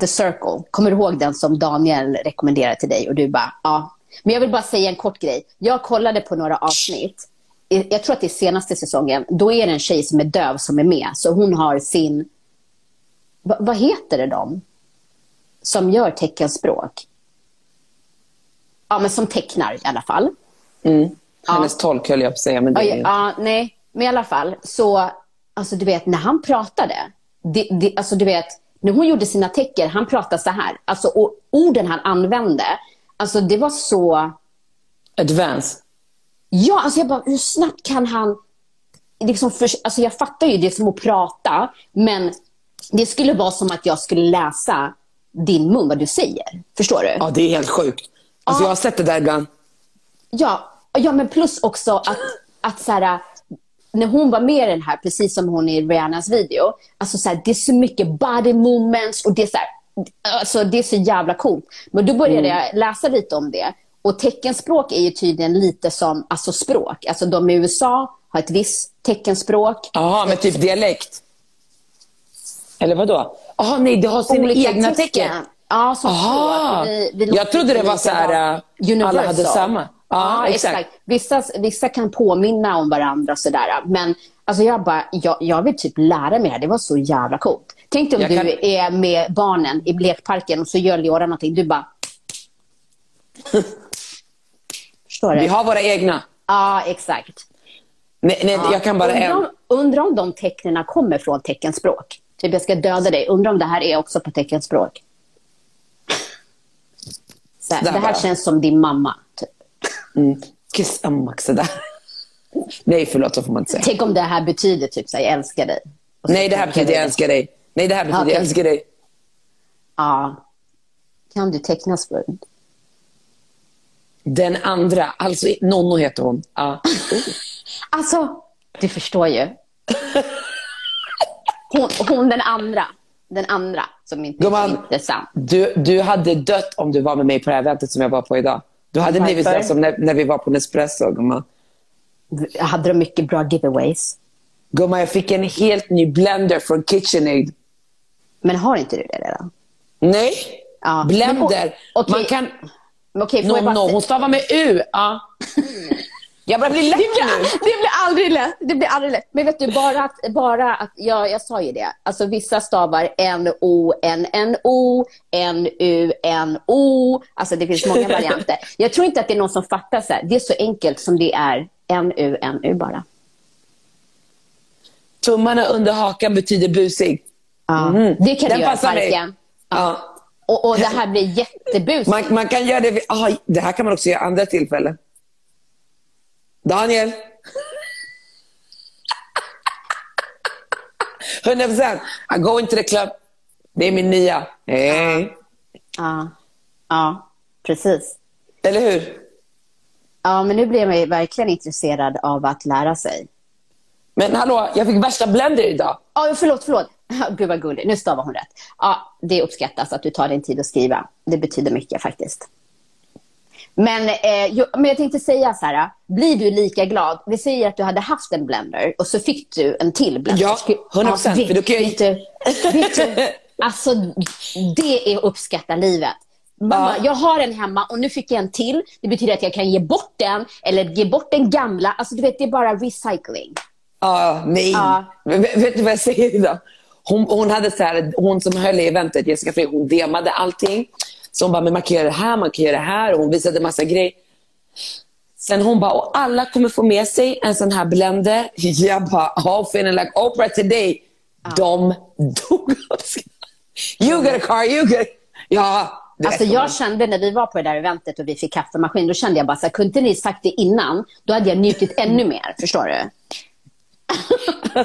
The Circle. Kommer du ihåg den som Daniel rekommenderade till dig? Och du bara, ja. Men jag vill bara säga en kort grej. Jag kollade på några avsnitt. Jag tror att det är senaste säsongen. Då är det en tjej som är döv som är med. Så hon har sin... Va, vad heter det de? Som gör teckenspråk? Ja, men som tecknar i alla fall. Hennes tolk höll jag på att säga. Men det Ja, ja, nej, men i alla fall så, alltså du vet när han pratade, det, det, alltså du vet, när hon gjorde sina tecken, han pratade så här, alltså och orden han använde, alltså det var så, Advance. ja, alltså jag bara, hur snabbt kan han, liksom för, alltså jag fattar ju, det är som att prata, men det skulle vara som att jag skulle läsa din mun, vad du säger. Förstår du? Ja, det är helt sjukt. Alltså, Jag har sett det där ibland. Ja, ja men plus också att, att så här, när hon var med i den här, precis som hon i Rihannas video, alltså så här, det är så mycket body movements och det är så här, alltså det är så jävla coolt. Men då började jag läsa lite om det. Och teckenspråk är ju tydligen lite som alltså språk. Alltså de i USA har ett visst teckenspråk. Jaha, med typ dialekt. Eller vad då? Jaha, nej, det har sina Olika egna tecken. Ja, som Aha. Vi- vi Jag trodde det var så här, äh, alla hade samma. Ja, Ja, exakt. exakt. Vissa, vissa kan påminna om varandra sådär. Men alltså jag bara, jag, jag vill typ lära mig det här. Det var så jävla coolt. Tänk dig om Jag du kan- är med barnen i lekparken och så gör Leora någonting. Du bara... Förstår du? Vi har våra egna. Ja, exakt. Nej, nej, jag kan bara undra, om, undra om de tecknen kommer från teckenspråk. Typ jag ska döda dig. Undra om det här är också på teckenspråk. Så här, det här känns som din mamma. Typ. Mm. Kiss a Max, det där. Nej, förlåt, så får man inte säga. Tänk om det här betyder typ så här, jag älskar dig. Nej, det här betyder jag älskar dig. Nej, det här betyder Okej. jag älskar dig. Ja. Kan du teckna språk? Den andra, alltså Nonno heter hon. Ja. Alltså, du förstår ju. Hon, hon den andra. Den andra som inte är Gumman. så intressant. Du, du hade dött om du var med mig på det här eventet som jag var på idag. Du hade blivit så som när, när vi var på Nespresso, gumman. Hade de mycket bra giveaways? Gumman, jag fick en helt ny blender från KitchenAid. Men har inte du det redan? Nej. Ja. Blender. Men, o- okej. Man kan... Får No, no. Hon stavar med U. Ja. Jag börjar bli lätt Det blir, nu. det blir aldrig lätt. Det blir aldrig lätt. Men vet du, bara att, bara att ja, jag sa ju det. Alltså vissa stavar N-O, N-N-O, N-U, N-O. Alltså det finns många varianter. Jag tror inte att det är någon som fattar så här. Det är så enkelt som det är N-U, N-U bara. Tummarna under hakan betyder busig. Ja. Mhm. Det kan Den du göra, passar mig. Farken. Ja. Och, och det här blir jättebusigt. Man, man kan göra det vid, ah, Det här kan man också göra andra tillfällen. Daniel. 100 procent. I go into the club. Det är min nya. Hej. Ja. ja, precis. Eller hur? Ja, men nu blir jag verkligen intresserad av att lära sig. Men hallå, jag fick värsta blender idag. Ja, förlåt, förlåt. Gud vad gullig. Nu stavar hon rätt. Ja, det uppskattas att du tar din tid att skriva. Det betyder mycket faktiskt. Men, eh, men jag tänkte säga så här. Blir du lika glad? Vi säger att du hade haft en blender och så fick du en till blender. Ja, Skulle- 100%, vet, för då kan jag- vet, du, vet du, alltså det är att uppskatta livet. Mamma, Ja. jag har en hemma och nu fick jag en till. Det betyder att jag kan ge bort den eller ge bort den gamla. Alltså du vet, det är bara recycling. Ja, nej. Ja. Vet, vet du vad jag säger idag? Hon, hon, hade så här, hon som höll i eventet, Jessica Frey, hon demade allting. Så hon bara, men man kan göra det här, man kan göra det här. Och hon visade massa grejer. Sen hon bara, och alla kommer få med sig en sån här blender. Jag bara, oh, feeling like Oprah today. De dog. You get a car, you get... Ja. Alltså jag kände när vi var på det där eventet och vi fick kaffemaskin, då kände jag bara så här, kunde ni sagt det innan, då hade jag njutit ännu mer. Förstår du?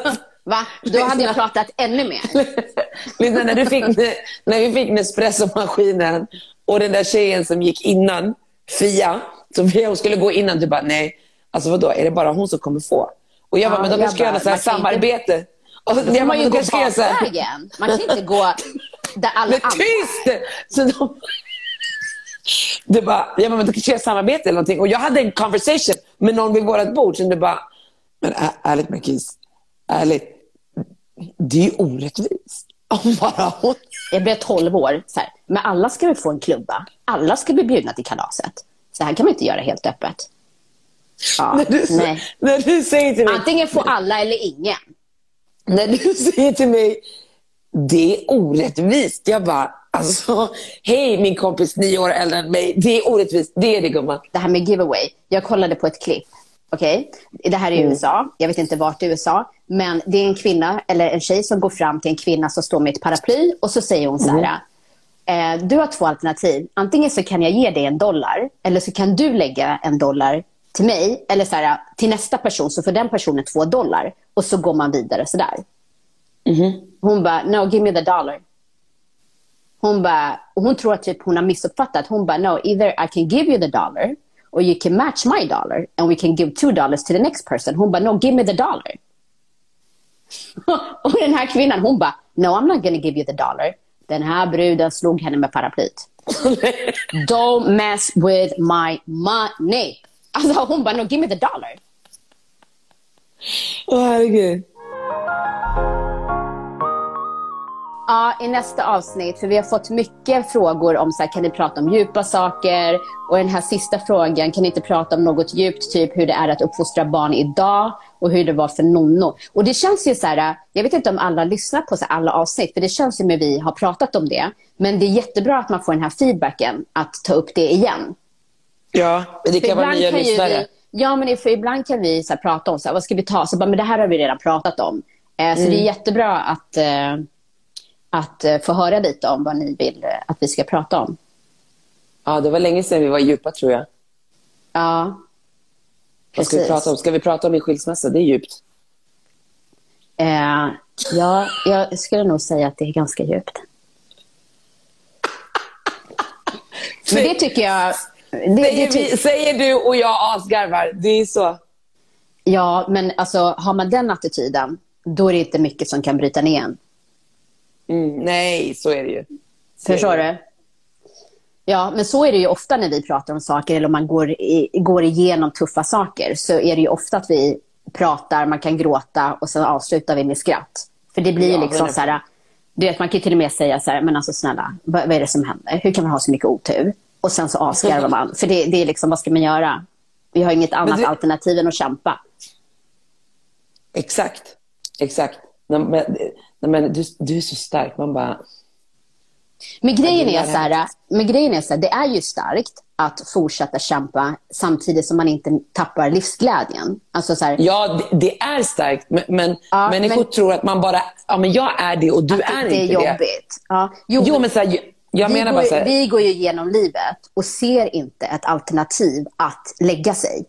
Va? Då hade jag pratat ännu mer. Lyssna, när, du fick, när vi fick Nespresso-maskinen och den där tjejen som gick innan, Fia, som hon skulle gå innan, du bara nej, alltså vadå, är det bara hon som kommer få? Och jag bara, Ja, men jag kanske ska göra så här inte- samarbete. Och Då får man ju gå göra bakvägen. Man kan inte gå där alla Men tyst! Så de, det bara, ja, men då kanske jag samarbete eller någonting. Och jag hade en conversation med någon vid vårt bord som det bara, men ärligt Marquis, ärligt, det är ju orättvist. Om bara hon... Jag blev 12 år. Så här, men alla ska väl få en klubba? Alla ska bli bjudna till kalaset. Så här kan man inte göra helt öppet. Ja, När du, nej. när du säger till mig, Antingen får alla eller ingen. när du säger till mig, det är orättvist. Jag bara, alltså, hej min kompis nio år äldre än mig, det är orättvist. Det är det gumman. det här med giveaway. Jag kollade på ett klipp. Okej? Det här är i USA. Jag vet inte vart i USA. Men det är en kvinna, eller en tjej som går fram till en kvinna som står med ett paraply och så säger hon så här. Eh, du har två alternativ. Antingen så kan jag ge dig en dollar eller så kan du lägga en dollar till mig eller så här, till nästa person så får den personen två dollar. Och så går man vidare sådär. Hon bara, no, give me the dollar. Hon bara, hon tror att typ hon har missuppfattat. Hon bara, no, either I can give you the dollar or you can match my dollar and we can give two dollars to the next person. Hon bara, no, give me the dollar. och den här kvinnan, hon bara, no, I'm not gonna give you the dollar. Den här bruden slog henne med paraplyt. Don't mess with my money. Alltså hon bara, no, give me the dollar. Åh herregud. Ja, i nästa avsnitt, för vi har fått mycket frågor om så här, kan ni prata om djupa saker? Och den här sista frågan, kan ni inte prata om något djupt, typ hur det är att uppfostra barn idag och hur det var för Nonno? Och det känns ju så här, jag vet inte om alla lyssnar på så här, alla avsnitt, för det känns ju med vi har pratat om det. Men det är jättebra att man får den här feedbacken, att ta upp det igen. Ja, det kan vara nya kan lyssnare. vi, ja, men för ibland kan vi så prata om, så vad ska vi ta? Så bara, men det här har vi redan pratat om. Eh, så Mm. det är jättebra att, eh, att eh, få höra lite om vad ni vill eh, att vi ska prata om. Ja, det var länge sedan vi var djupa tror jag. Ja, Vad ska vi Precis. prata om? Ska vi prata om min skilsmässa? Det är djupt. eh, ja, jag skulle nog säga att det är ganska djupt. Men det tycker jag... Det, det Säger, ty- vi, säger du och jag asgarvar. Det är så. ja, men alltså, har man den attityden, då är det inte mycket som kan bryta ner en. Mm, nej, så är det ju. Så Förstår du? Ja, men så är det ju ofta när vi pratar om saker eller om man går, i, går igenom tuffa saker. Så är det ju ofta att vi pratar, man kan gråta och sen avslutar vi med skratt. För det blir Ja, liksom 100%. så här, Du vet, man kan till och med säga så här, men alltså snälla, vad, vad är det som händer? Hur kan man ha så mycket otur? Och sen så avskarvar man. För det, det är liksom, vad ska man göra? Vi har inget annat det- alternativ än att kämpa. Exakt. Exakt. Nej, men, nej, men du, du är så stark. Man bara... Men grejen, det är är så här, men grejen är så här, det är ju starkt att fortsätta kämpa samtidigt som man inte tappar livsglädjen. Alltså så här, Ja, det, det är starkt. Men, men Ja, människor men- tror att man bara... Ja, men jag är det och du att är det är inte jobbigt. det. Ja. Jo, Jo, men så här, jag, vi, menar går, bara så här, vi går ju igenom livet och ser inte ett alternativ att lägga sig.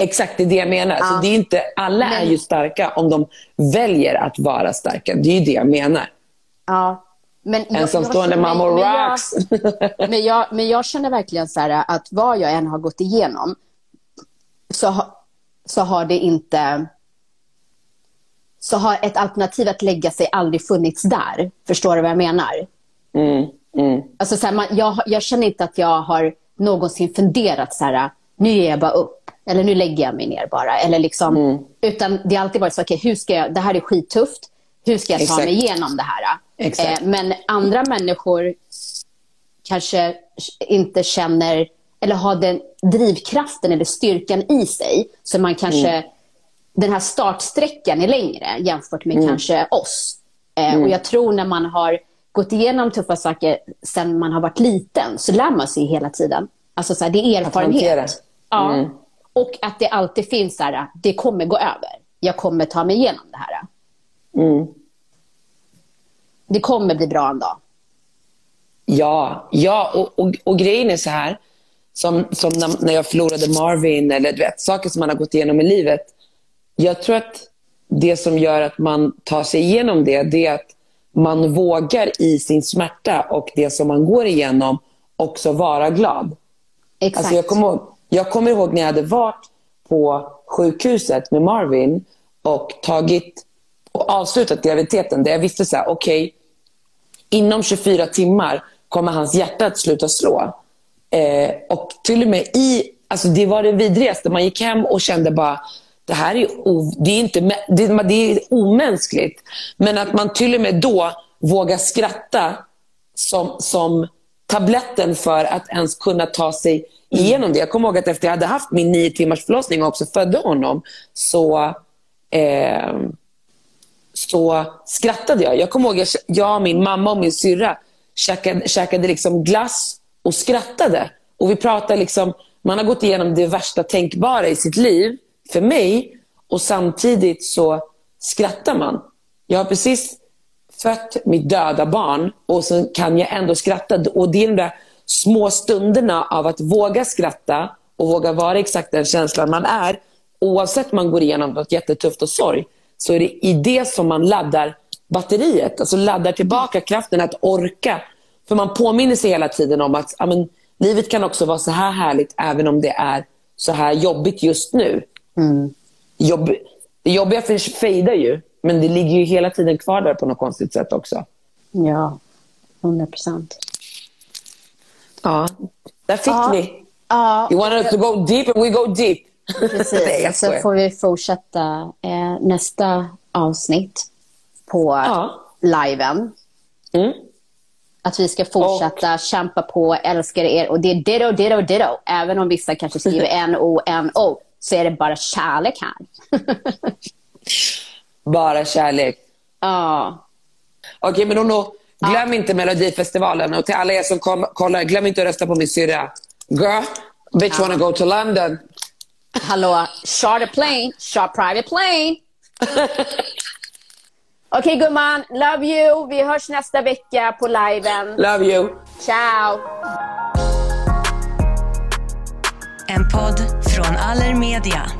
Exakt, det är det jag menar. Så Ja. det är inte, alla är Men- ju starka om de väljer att vara starka. Det är ju det jag menar. Ja. Men jag- Ensamstående mammor men jag- rocks. Men jag, men jag känner verkligen så här att vad jag än har gått igenom så, så har det inte... Så har ett alternativ att lägga sig aldrig funnits där. Förstår du vad jag menar? Mm, mm. Alltså så här, man, jag, jag känner inte att jag har någonsin funderat så här, nu ger jag bara upp. Eller nu lägger jag mig ner bara. Eller liksom, Mm. Utan det har alltid varit så, okej, hur ska jag, det här är skittufft. Hur ska jag ta Exakt. mig igenom det här? Exakt. Eh, men andra människor kanske inte känner eller har den drivkraften eller styrkan i sig. Så man kanske, Mm. den här startsträckan är längre jämfört Mm. med kanske oss. Eh, Och jag tror när man har gått igenom tuffa saker sen man har varit liten så lär man sig hela tiden. Alltså så här, det är erfarenhet. Ja. Mm. Och att det alltid finns så här, det kommer gå över. Jag kommer ta mig igenom det här. Mm. Det kommer bli bra en dag. Ja, ja och, och, och grejen är så här, som, som när, när jag förlorade Marvin, eller du vet, saker som man har gått igenom i livet. Jag tror att det som gör att man tar sig igenom det, det är att man vågar i sin smärta och det som man går igenom också vara glad. Exakt. Alltså jag, kommer ihåg, jag kommer ihåg när jag hade varit på sjukhuset med Marvin och tagit och avslutat graviditeten där jag visste så här, okej, inom 24 timmar kommer hans hjärta att sluta slå. Eh, och till och med i, alltså det var det vidrigaste. Man gick hem och kände bara, det här är, o, det är, inte, det, det är omänskligt. Men att man till och med då vågar skratta som, som tabletten för att ens kunna ta sig igenom det. Jag kommer ihåg att efter jag hade haft min nio timmars förlossning och också födde honom så eh, så skrattade jag. Jag kommer ihåg att jag, min mamma och min syrra käkade, käkade liksom glass och skrattade. Och vi pratade liksom, man har gått igenom det värsta tänkbara i sitt liv, för mig, och samtidigt så skrattar man. Jag har precis fött mitt döda barn och så kan jag ändå skratta. Och det är de där små stunderna av att våga skratta och våga vara exakt den känslan man är. Oavsett om man går igenom något jättetufft och sorg, så är det i det som man laddar batteriet. Alltså laddar tillbaka kraften att orka. För man påminner sig hela tiden om att ja, men, livet kan också vara så här härligt även om det är så här jobbigt just nu. Jobb, det jobbiga fejdar ju, men det ligger ju hela tiden kvar där på något konstigt sätt också. Ja, 100 procent. Ja, där fick Ja. ni. Ja, You wanted us to go deep and we go deep. Nej, precis. jag Så får vi fortsätta eh, nästa avsnitt på Ja. liven. Mm. Att vi ska fortsätta kämpa på, älskar er. Och det är ditto, ditto, ditto. Även om vissa kanske skriver N-O, N-O, så är det bara kärlek här. Bara kärlek. Ja. Okej, men Ono, glöm inte Melodifestivalen. Och till alla er som kom, kollar, glöm inte att rösta på min syrra. Girl, bitch wanna go to London. Hallå, charter plane, chart private plane. Okej gumman, love you. Vi hörs nästa vecka på liven. Love you. Ciao! En podd från Allermedia.